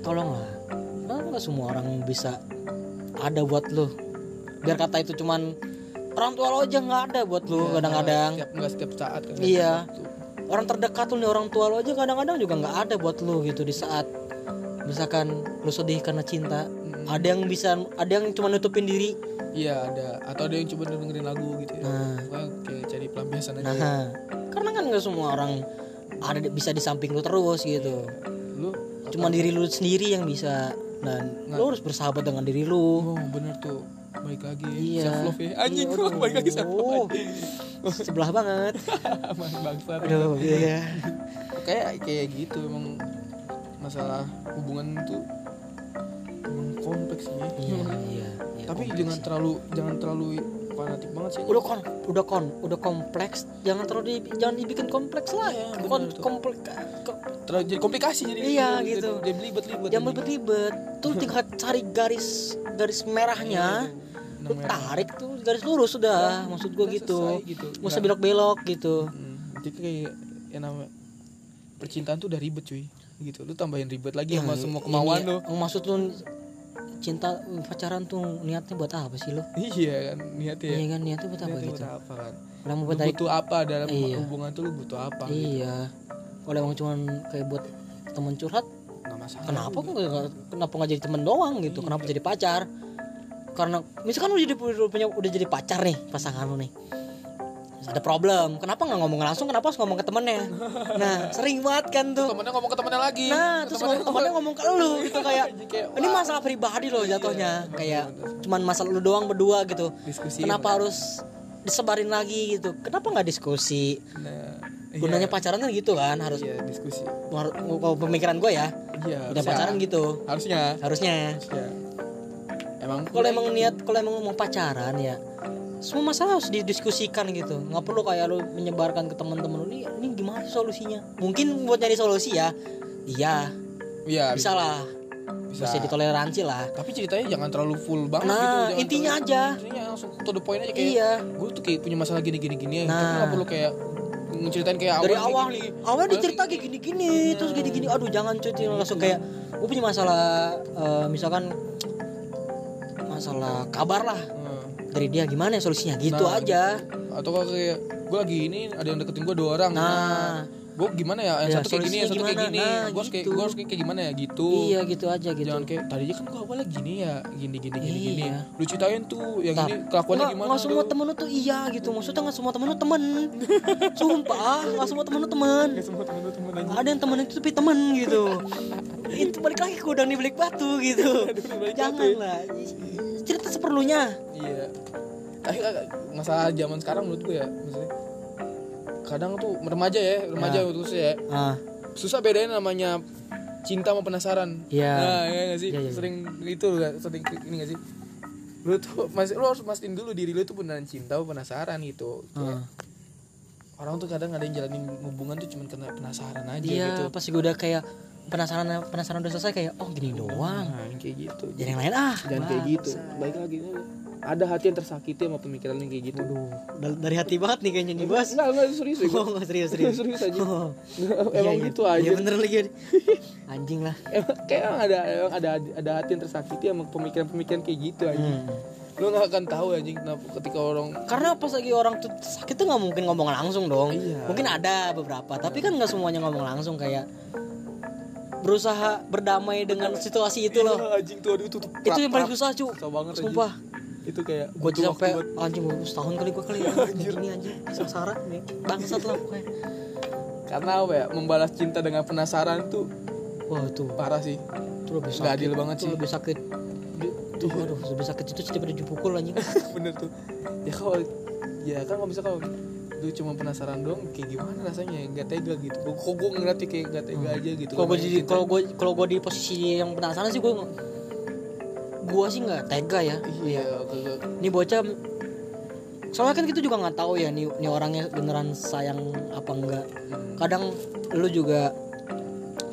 tolonglah. Nah, nggak semua orang bisa ada buat lu? Biar kata itu cuman orang tua lo aja nggak ada buat lu kadang-kadang. setiap nggak setiap saat kan Iya. orang terdekat lu nih orang tua lo aja kadang-kadang juga nggak ada buat lu gitu di saat misalkan lu sedih karena cinta ada yang bisa ada yang cuma nutupin diri. Iya ada. Atau ada yang coba dengerin lagu gitu ya. Nah. Pokoknya kayak cari pelampiasan aja nah. Karena kan nggak semua orang ada bisa di samping lu terus gitu. Lu cuma diri lu sendiri yang bisa. Dan lu harus bersahabat dengan diri lu. Oh bener tuh. Balik lagi Iya. self love ya. Anjing Iya, gua balik lagi self love sebelah banget. Aman bangsat. Aduh iya. Kayak kayak gitu emang masalah hubungan emang kompleks sih ya. iya iya iya, tapi kompleks. jangan terlalu jangan terlalu fanatik banget sih. Udah kon udah kon udah kompleks. Jangan terlalu di, jangan dibikin kompleks lah. Iya, kon tuh. kompleks terlalu jadi komplikasi jadi Iya, jadi- gitu. jadi belibet libet jangan ribet-ribet tuh tinggal cari garis garis merahnya. Lu Namanya- tarik tuh garis lurus sudah maksud gua gitu. gitu. nggak usah belok-belok gitu. Hmm, jadi kayak yang namanya percintaan tuh udah ribet cuy. Gitu lu tambahin ribet lagi sama semua kemauan Ini, lu. maksud lu cinta pacaran tuh niatnya buat apa sih lo? Iya kan niatnya iya kan niatnya buat apa niatnya gitu? buat apa kan? Kalau mau lu buat tarik butuh apa dalam Iya. hubungan tuh lu butuh apa gitu. iya. Kalau emang cuman kayak buat temen curhat nggak masalah kenapa nggak- kenapa nggak jadi temen doang gitu? Kenapa jadi pacar? Karena misalkan udah jadi udah punya udah jadi pacar nih pasangan lu nih ada problem. Kenapa nggak ngomong langsung? Kenapa harus ngomong ke temennya? Nah sering banget kan tuh. Temennya ngomong ke temennya lagi. Nah terus ngomong, temennya ngomong ke lu gitu kayak kayak, ini masalah pribadi loh jatuhnya. Kayak cuman masalah lu doang berdua gitu. Diskusi kenapa harus disebarin lagi gitu? Kenapa nggak diskusi? Nah gunanya pacaran kan gitu kan harus iya diskusi. Kalau pemikiran gue ya iya udah harusnya. pacaran gitu. Harusnya. Harusnya. Harusnya. Emang kalau emang niat kalau emang mau pacaran ya semua masalah harus didiskusikan gitu. Nggak perlu kayak lu menyebarkan ke teman-teman lu ini ini gimana sih solusinya? Mungkin buat nyari solusi ya. Iya. Iya bisa lah. Bisa. bisa. ditoleransi lah. Tapi ceritanya jangan terlalu full banget Nah, gitu jangan intinya terlalu- aja. intinya langsung to the point aja kayak iya. Gue tuh kayak punya masalah gini gini gini Nah. tapi nggak perlu kayak ngeceritain kayak dari awal gini. nih. Awal dicerita kayak gini-gini terus gini-gini. Aduh jangan cuti langsung kayak gue punya masalah eh, misalkan masalah kabar lah. Dari dia gimana ya solusinya? Gitu Nah, aja. atau kayak gue lagi ini ada yang deketin gue dua orang. Nah. Gue gimana ya? Yang Ya, satu kayak gini yang satu kayak gini. Nah, gue harus kayak gitu. gue harus kayak gimana ya? Gitu. Iya gitu aja gitu. Jangan kayak tadinya kan gue awalnya gini ya gini gini gini gini. Iya. lu ceritain tuh yang Nah, ini kelakuannya nggak- gimana nggak semua temen lu tuh iya gitu. Maksudnya nggak semua temen lu temen. Sumpah nggak semua temen lu temen. Nggak semua temen lu temen aja ada yang temen itu tapi temen gitu itu balik lagi ke udang di balik batu gitu. Balik jangan batu ya. cerita seperlunya. Iya. Tapi masalah zaman sekarang menurut gue ya maksudnya. Kadang tuh remaja ya remaja Ya. terus ya. Ah. Susah bedain namanya cinta sama penasaran. Iya. nah ya gak sih? Iya, iya. sering itu gak sering ini gak sih? Lu tuh masih lu harus mastiin dulu diri lu tuh beneran cinta apa penasaran gitu. Kayak ah. orang tuh kadang ada yang jalanin hubungan tuh cuma karena penasaran aja iya gitu. pas gue udah kayak penasaran penasaran udah selesai kayak oh gini doang. Nah kayak gitu. Jadi yang lain ah jangan kayak gitu. baik lagi. Ada hati yang tersakiti sama pemikiran yang kayak gitu. Waduh, dari, hati banget nih kayaknya nih bos. Enggak enggak serius ya oh nggak serius serius. Serius aja. Oh. emang Iya, gitu iya. aja. Iya bener lagi. Anjing lah. Emang kayak emang ada emang ada ada hati yang tersakiti sama pemikiran-pemikiran kayak gitu aja Hmm. lu nggak akan tahu anjing kenapa ketika orang karena pas lagi orang tuh sakit tuh nggak mungkin ngomong langsung dong. Iya. mungkin ada beberapa tapi kan nggak semuanya ngomong langsung kayak berusaha berdamai dengan situasi itu loh. Iya, anjing tuh aduh tuh, tuh itu yang paling susah cu susah banget anjing. sumpah. Itu kayak gue sampai anjing gua setahun kali gue kali ya. Anjing ini anjing. Sengsara nih. Bangsat lah pokoknya. Karena apa ya membalas cinta dengan penasaran tuh wah itu parah sih. Itu lebih sakit. Nggak adil banget sih. lebih sakit. Tuh. aduh lebih sakit itu sih daripada dipukul anjing. Bener tuh. Ya kalau ya kan kalau misalnya kalau lu cuma penasaran doang kayak gimana rasanya? Nggak tega gitu. Kok gue ngeliatnya kayak nggak tega aja gitu kalau gue Kalau jadi kalau gue kalau gue di posisi yang penasaran sih gue gue sih nggak tega ya. Iya kagak ini bocah soalnya kan kita juga nggak tahu ya nih, nih orangnya beneran sayang apa enggak kadang lu juga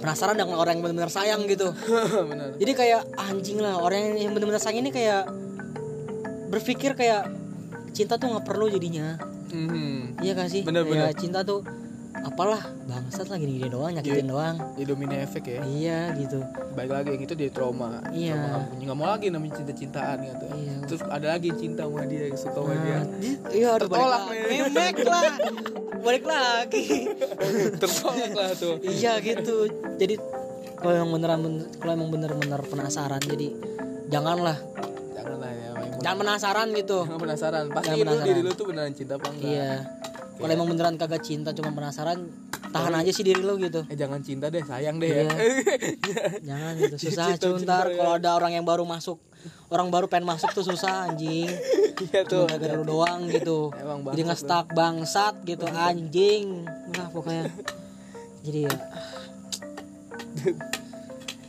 penasaran dengan orang yang benar-benar sayang gitu. Bener. Jadi kayak anjing lah orang yang benar-benar sayang ini kayak berpikir kayak cinta tuh nggak perlu jadinya Mhm. iya gak sih? Bener, bener. cinta tuh apalah bangsat lah gini-gini doang nyakitin doang. ya domino efek ya. Iya gitu. Baik lagi yang itu dia trauma. Iya. Trauma nggak mau lagi namanya cinta cintaan gitu. Iya. terus ada lagi cinta sama dia yang suka sama dia. Nah, di- iya Tertolak, lagi. memek lah. Balik lagi. Tertolak lah tuh. Iya gitu. Jadi kalau yang beneran bener- kalau emang bener-bener penasaran jadi janganlah jangan penasaran gitu. Jangan penasaran. Pasti Jangan lu penasaran. diri lu tuh beneran cinta apa enggak? Iya. Kalau emang beneran kagak cinta cuma penasaran tahan aja sih diri lo gitu. Eh jangan cinta deh sayang deh Iya. ya jangan gitu susah Cinta- cuy cinta ntar ya. kalau ada orang yang baru masuk orang baru pengen masuk tuh susah anjing. Iya tuh. Cuma gara-gara lu doang gitu. Emang jadi bangsat nge-stuck bangsat gitu anjing. Nah pokoknya. Jadi ya.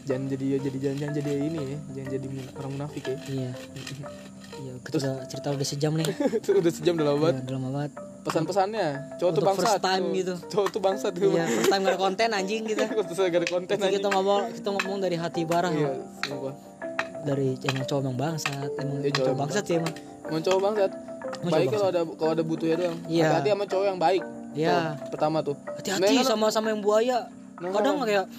Jangan jadi jadi jangan, jangan jadi ini ya. Jangan jadi orang munafik ya. Iya iya kita udah cerita udah sejam nih. Itu udah sejam udah lama banget. Iya, udah lama banget. Pesan-pesannya cowok tuh bangsat. first time gitu. cowok tuh bangsat. Tuh iya first time gak ada konten anjing kita terus gak ada konten aja kita ngomong kita ngomong dari hati barang. Iya sumpah. Dari emang cowok emang bangsat emang Iya, cowok bangsat sih emang. Emang cowok bangsat. Emang baik kalau ada kalau ada butuhnya doang. Iya. hati sama cowok yang baik. Iya. Pertama tuh. Hati-hati sama sama yang buaya. Nah. kadang kayak "Ak-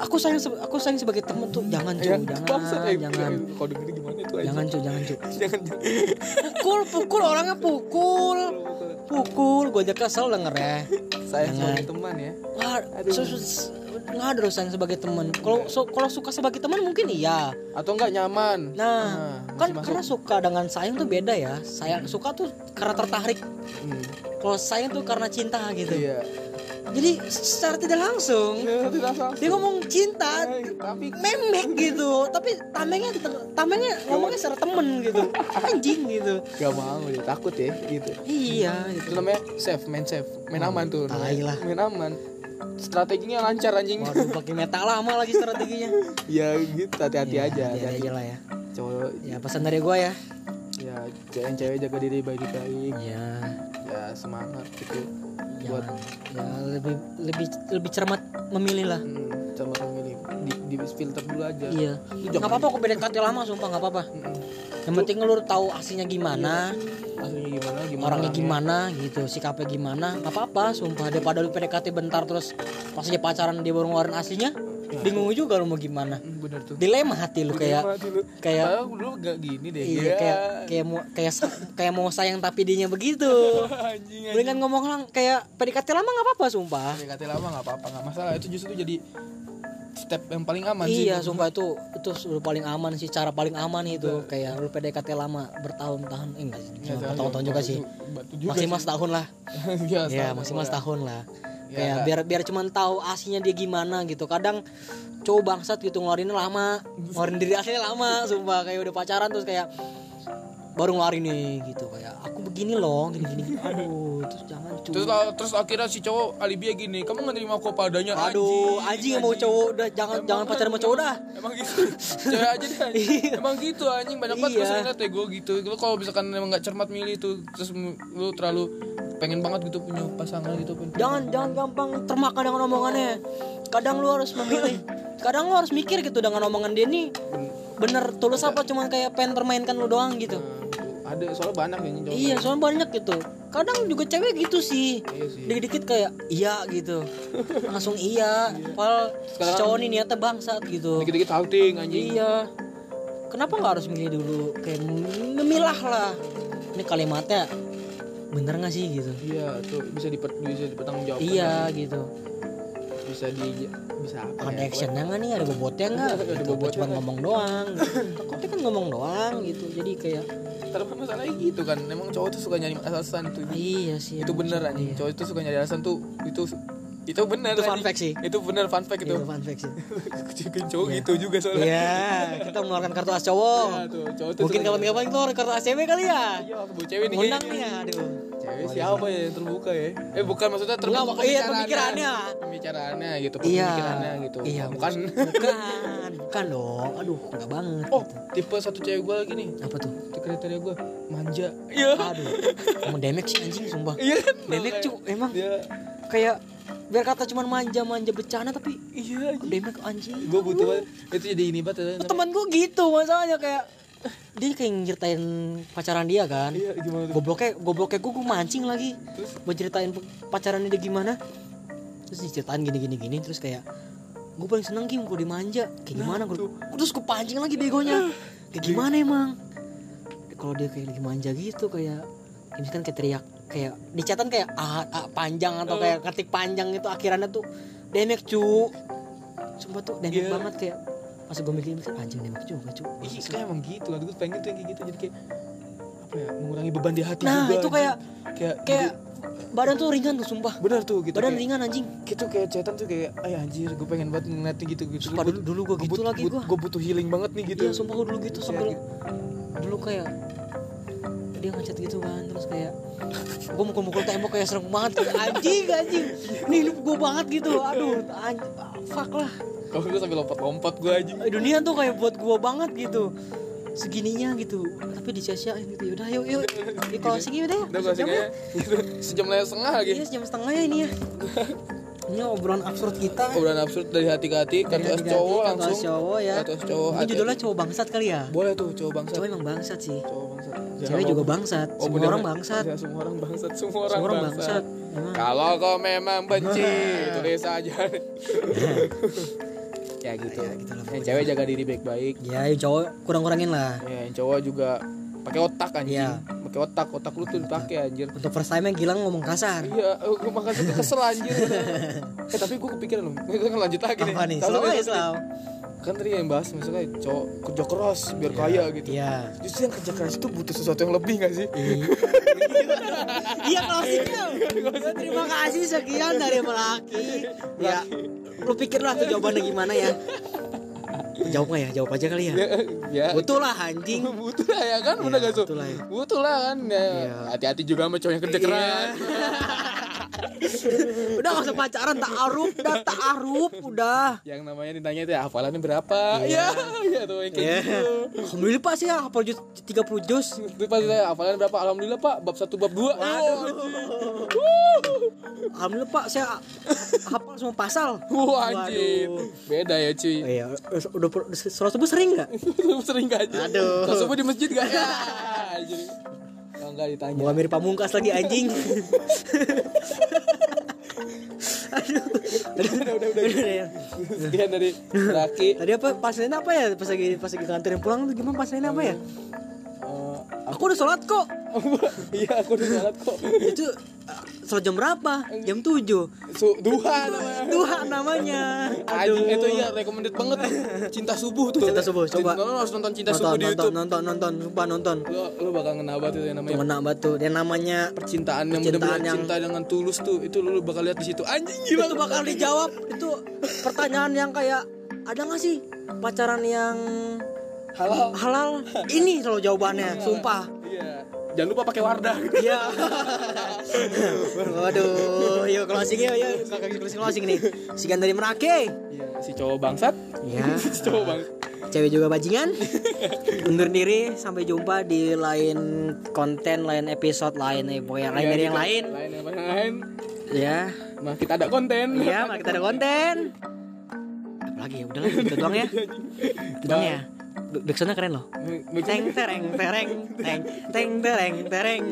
aku sayang aku sayang sebagai temen tuh. Jangan cuy yang jangan ya jangan. Kalau denger gimana itu aja jangan cuy jangan cuy jangan jangan. Pukul pukul orangnya pukul. Pukul gue aja kesel denger ya. Saya Jangan. sebagai teman ya. So- nggak ada sayang sebagai temen kalau so- kalau suka sebagai teman mungkin iya. Atau enggak nyaman. Nah masih kan masuk. karena suka dengan sayang tuh beda ya. Sayang suka tuh karena tertarik. Hmm. kalau sayang tuh karena cinta gitu. Iya. Jadi secara tidak langsung Ya, tidak salah. dia ngomong cinta Eh, tapi memek gitu. Tapi tamengnya tamengnya ngomongnya secara temen gitu. Anjing gitu. Gak mau dia takut ya gitu. Iya itu gitu namanya safe main safe. Main aman tuh. tai namanya. lah. main aman strateginya lancar anjing. Waduh pakai meta lama lagi strateginya. Ya gitu. Hati-hati Ya, aja hati-hati aja lah ya. Cowok ya pesan dari gua ya. Ya jangan cewek jaga diri baik-baik. Ya ya semangat gitu buat jangan ya lebih lebih lebih cermat memilih lah. Hmm, sama memilih. Di, di filter dulu aja. Iya. Nggak apa-apa kok PDKT lama sumpah nggak apa-apa. Mm-mm. yang penting lu tahu aslinya gimana aslinya gimana gimana orangnya gimana gitu sikapnya gimana nggak apa-apa sumpah. Daripada lu PDKT bentar terus pas aja pacaran dia baru ngeluarin aslinya bingung juga lu mau gimana. Hmm, bener tuh. Dilema hati lu kayak lu. kayak dulu gak gini deh iya Ya. kayak kayak mau kayak kayak mau sayang tapi dianya begitu. Anjing anjing. Mendingan ngomong lang kayak PDKT lama nggak apa-apa sumpah. PDKT lama gak apa-apa gak masalah. Itu justru jadi step yang paling aman sih. Iya sumpah itu itu udah paling aman sih cara paling aman itu. Kayak lu PDKT lama bertahun-tahun eh enggak sih bertahun-tahun juga sih. juga maksimal sih. setahun lah. Ya, ya maksimal setahun lah Ya, kayak biar biar cuman tahu aslinya dia gimana gitu. Kadang cowok bangsat gitu ngeluarinnya lama ngeluarin diri aslinya lama sumpah. Kayak udah pacaran terus kayak baru ngeluarin nih gitu. Kayak aku begini loh gini gini aduh terus jangan cu terus lah- terus akhirnya si cowok alibinya gini kamu gak terima aku padanya aduh anjing. yang mau cowok udah jangan jangan pacaran sama cowok dah. emang gitu. Cewek aja deh anjing. emang gitu anjing. Banyak banget Iya. ya gue gitu. Lu kalau misalkan emang gak cermat milih tuh terus lu terlalu pengen banget gitu punya pasangan gitu pengen jangan jangan gampang termakan dengan omongannya. Kadang lu harus memilih kadang lu harus mikir gitu dengan omongan dia nih. Bener. Tulus apa cuman kayak pengen permainkan lu doang gitu. Nah, ada soalnya banyak ya cowok Iya, soalnya banyak gitu. Kadang juga cewek gitu sih. Iya sih. Dikit-dikit kayak iya gitu. Langsung iya. Si Sekarang- cowok ini niatnya bangsat gitu. dikit-dikit outing anjing Iya. Kenapa nggak harus milih dulu? Kayak memilah lah. Ini kalimatnya bener nggak sih gitu? iya tuh bisa diper, bisa dipertanggung jawab Iya gitu. Bisa di bisa apa Ada ya actionnya nggak nih? Ada bobotnya nggak? Ada Gitu. bobotnya Cuma ngomong doang. Gitu. Takutnya kan ngomong doang gitu. Jadi kayak Tapi masalahnya gitu kan emang cowok tuh suka nyari alasan tuh ah, iya sih. itu bener anjing Iya. cowok itu suka nyari alasan tuh itu itu bener Itu fun fact sih. itu bener fun fact itu Itu fun fact sih. Cowok gitu juga soalnya Iya, kita mengeluarkan kartu as cowok. Iya, tuh cowok tuh Mungkin kapan-kapan keluar kartu as cewek kali ya. iya bu cewek nih Ngundang kayaknya. nih, aduh. Cewek siapa ya yang terbuka ya eh bukan maksudnya terbuka Enggak, iya, pemikirannya. pembicaraannya gitu Iya. pemikirannya gitu Iya, bukan Bukan, bukan dong. Aduh, enggak banget. oh tipe satu cewek gue lagi nih Apa tuh? itu kriteria gue manja iya Aduh. Emang damage sih anjing sumpah. iya kan Damage cu, emang dia kayak biar kata cuman manja-manja bercanda tapi iya damage anjing. gue butuh banget itu jadi ini banget ya. Temen gue gitu masalahnya kayak dia kayak nyeritain pacaran dia kan. iya gimana Gobloknya, gobloknya gue, gue mancing lagi. Terus? Mau ceritain pacarannya dia gimana. Terus diceritain gini gini gini terus kayak gue paling seneng Kim kalau dimanja kayak gimana gue terus gue pancing lagi begonya kayak gimana emang kalau dia kayak lagi manja gitu kayak ya misalkan kayak teriak kayak di catatan kayak ah, ah, panjang atau kayak ketik panjang itu akhirannya tuh demek cu sumpah tuh demek Iya. banget kayak pas gue mikir anjing demek juga cu Iya, kayak emang gitu lah. Gue pengen tuh yang kayak gitu. Jadi kayak apa ya? Mengurangi beban di hati nah juga. itu anjing. kayak kayak kayak badan tuh ringan tuh sumpah bener tuh gitu. badan kayak, ringan anjing gitu kayak cetan tuh kayak ay anjir gue pengen banget ngeliatin gitu gitu Sumpah, dulu- dulu gua gitu lagi gua. gue butuh healing banget nih gitu Iya sumpah gue dulu gitu sambil gitu. dulu kayak dia ngechat gitu kan terus kayak gue mukul-mukul tembok kayak serem banget kayak, anjing anjing ini hidup gue banget gitu aduh anjing fuck lah kalau gue sambil lompat-lompat gue anjing Eh, dunia tuh kayak buat gue banget gitu. Segininya gitu. Tapi disia-siain gitu. Yaudah yuk yuk. Di closing yaudah udah gue sejam ya sejam lewat setengah lagi. Iya sejam setengah ya ini ya. Ini obrolan absurd kita. Obrolan absurd dari hati ke hati kartu as cowok kartu as langsung. cowok ya. Kartu as cowok ini judulnya cowok bangsat kali ya? Boleh tuh cowok bangsat. Cowok emang bangsat sih. Cowok bangsat. Cewek juga bangsat. Oh, semua bener. orang bangsat. Ya, semua orang bangsat. Semua orang, semua orang bangsat, kalau kau memang benci tulis aja ya gitu, Ya, gitu lah yang cewek jaga diri baik-baik. Ya yang cowok kurang-kurangin lah. Ya yang cowok juga pakai otak anjing. Iya. pakai otak otak lu tuh dipakai anjir. Untuk first time yang Gilang ngomong kasar. Iya gue makanya tuh kesel anjir. Eh tapi gue kepikiran loh. Gue kan lanjut lagi nih. Apa nih? Selalu kan tadi- selalu kan tadi yang bahas misalnya cowok kerja keras biar kaya gitu. iya. Justru yang kerja keras itu butuh sesuatu yang lebih gak sih? Iya. Iya closingnya. Ya, terima kasih sekian dari Melaki. Ya, lu pikir lah tuh jawabannya gimana ya? Jawab nggak ya? Jawab aja kali ya. ya, ya. Betul lah anjing. butuh lah ya kan bener Iya, gak Su? betul lah ya. butuh lah kan ya. Iya. hati-hati juga sama cowok yang kerja keras udah gak usah pacaran tak arup, udah tak arup, udah. yang namanya ditanya itu ya hafalannya berapa Iya. ya ya tuh yang kayak Ya. gitu Alhamdulillah Pak sih ya hafal jus 30 jus. itu pas saya hafalannya berapa alhamdulillah pak bab satu bab dua Alhamdulillah Pak saya hafal semua pasal. wah anjir beda ya cuy Oh, iya, udah sholat subuh sering nggak? sering gak aja Aduh. Kalau subuh di masjid gak ya anjir kalau nggak ditanya Bukan mirip pamungkas lagi anjing. Aduh. udah udah udah Udah, ya. sekian dari laki Tadi apa pas lain apa ya pas lagi pas lagi nganterin pulang tuh gimana pas lain apa ya? Eh, Aku udah sholat kok. iya aku udah sholat kok Itu uh, sholat jam berapa? Jam 7 Su duha namanya Tuhan namanya. Anjing itu iya recommended banget tuh. Cinta subuh tuh. Cinta subuh, coba. Cinta, harus nonton Cinta nonton, subuh di nonton, YouTube. nonton, nonton, sumpah nonton. Lo lo bakal ngena banget itu yang namanya Tuh, enak batu. Dia namanya percintaan yang benar-benar yang- cinta dengan tulus tuh. Itu lo, lo bakal lihat di situ. Anjing gila itu bakal dijawab itu pertanyaan yang kayak ada nggak sih pacaran yang halal. halal ini selalu jawabannya sumpah Iya. Jangan lupa pakai Wardah. Iya. Waduh, yuk closing yuk, yuk closing closing nih. Sekian dari Merake. Iya, si cowok bangsat. Ya. si cowok bang. Cewek juga bajingan. Undur diri, sampai jumpa di lain konten, lain episode lain, eh pokoknya lain dari yang lain. Lain yang lain. Ya. Nah, kita ada konten. Iya, mari kita ada konten. Apalagi ya, udah lah, itu doang ya. Itu doang ya. Backsoundnya keren loh. Teng tereng tereng teng teng tereng tereng.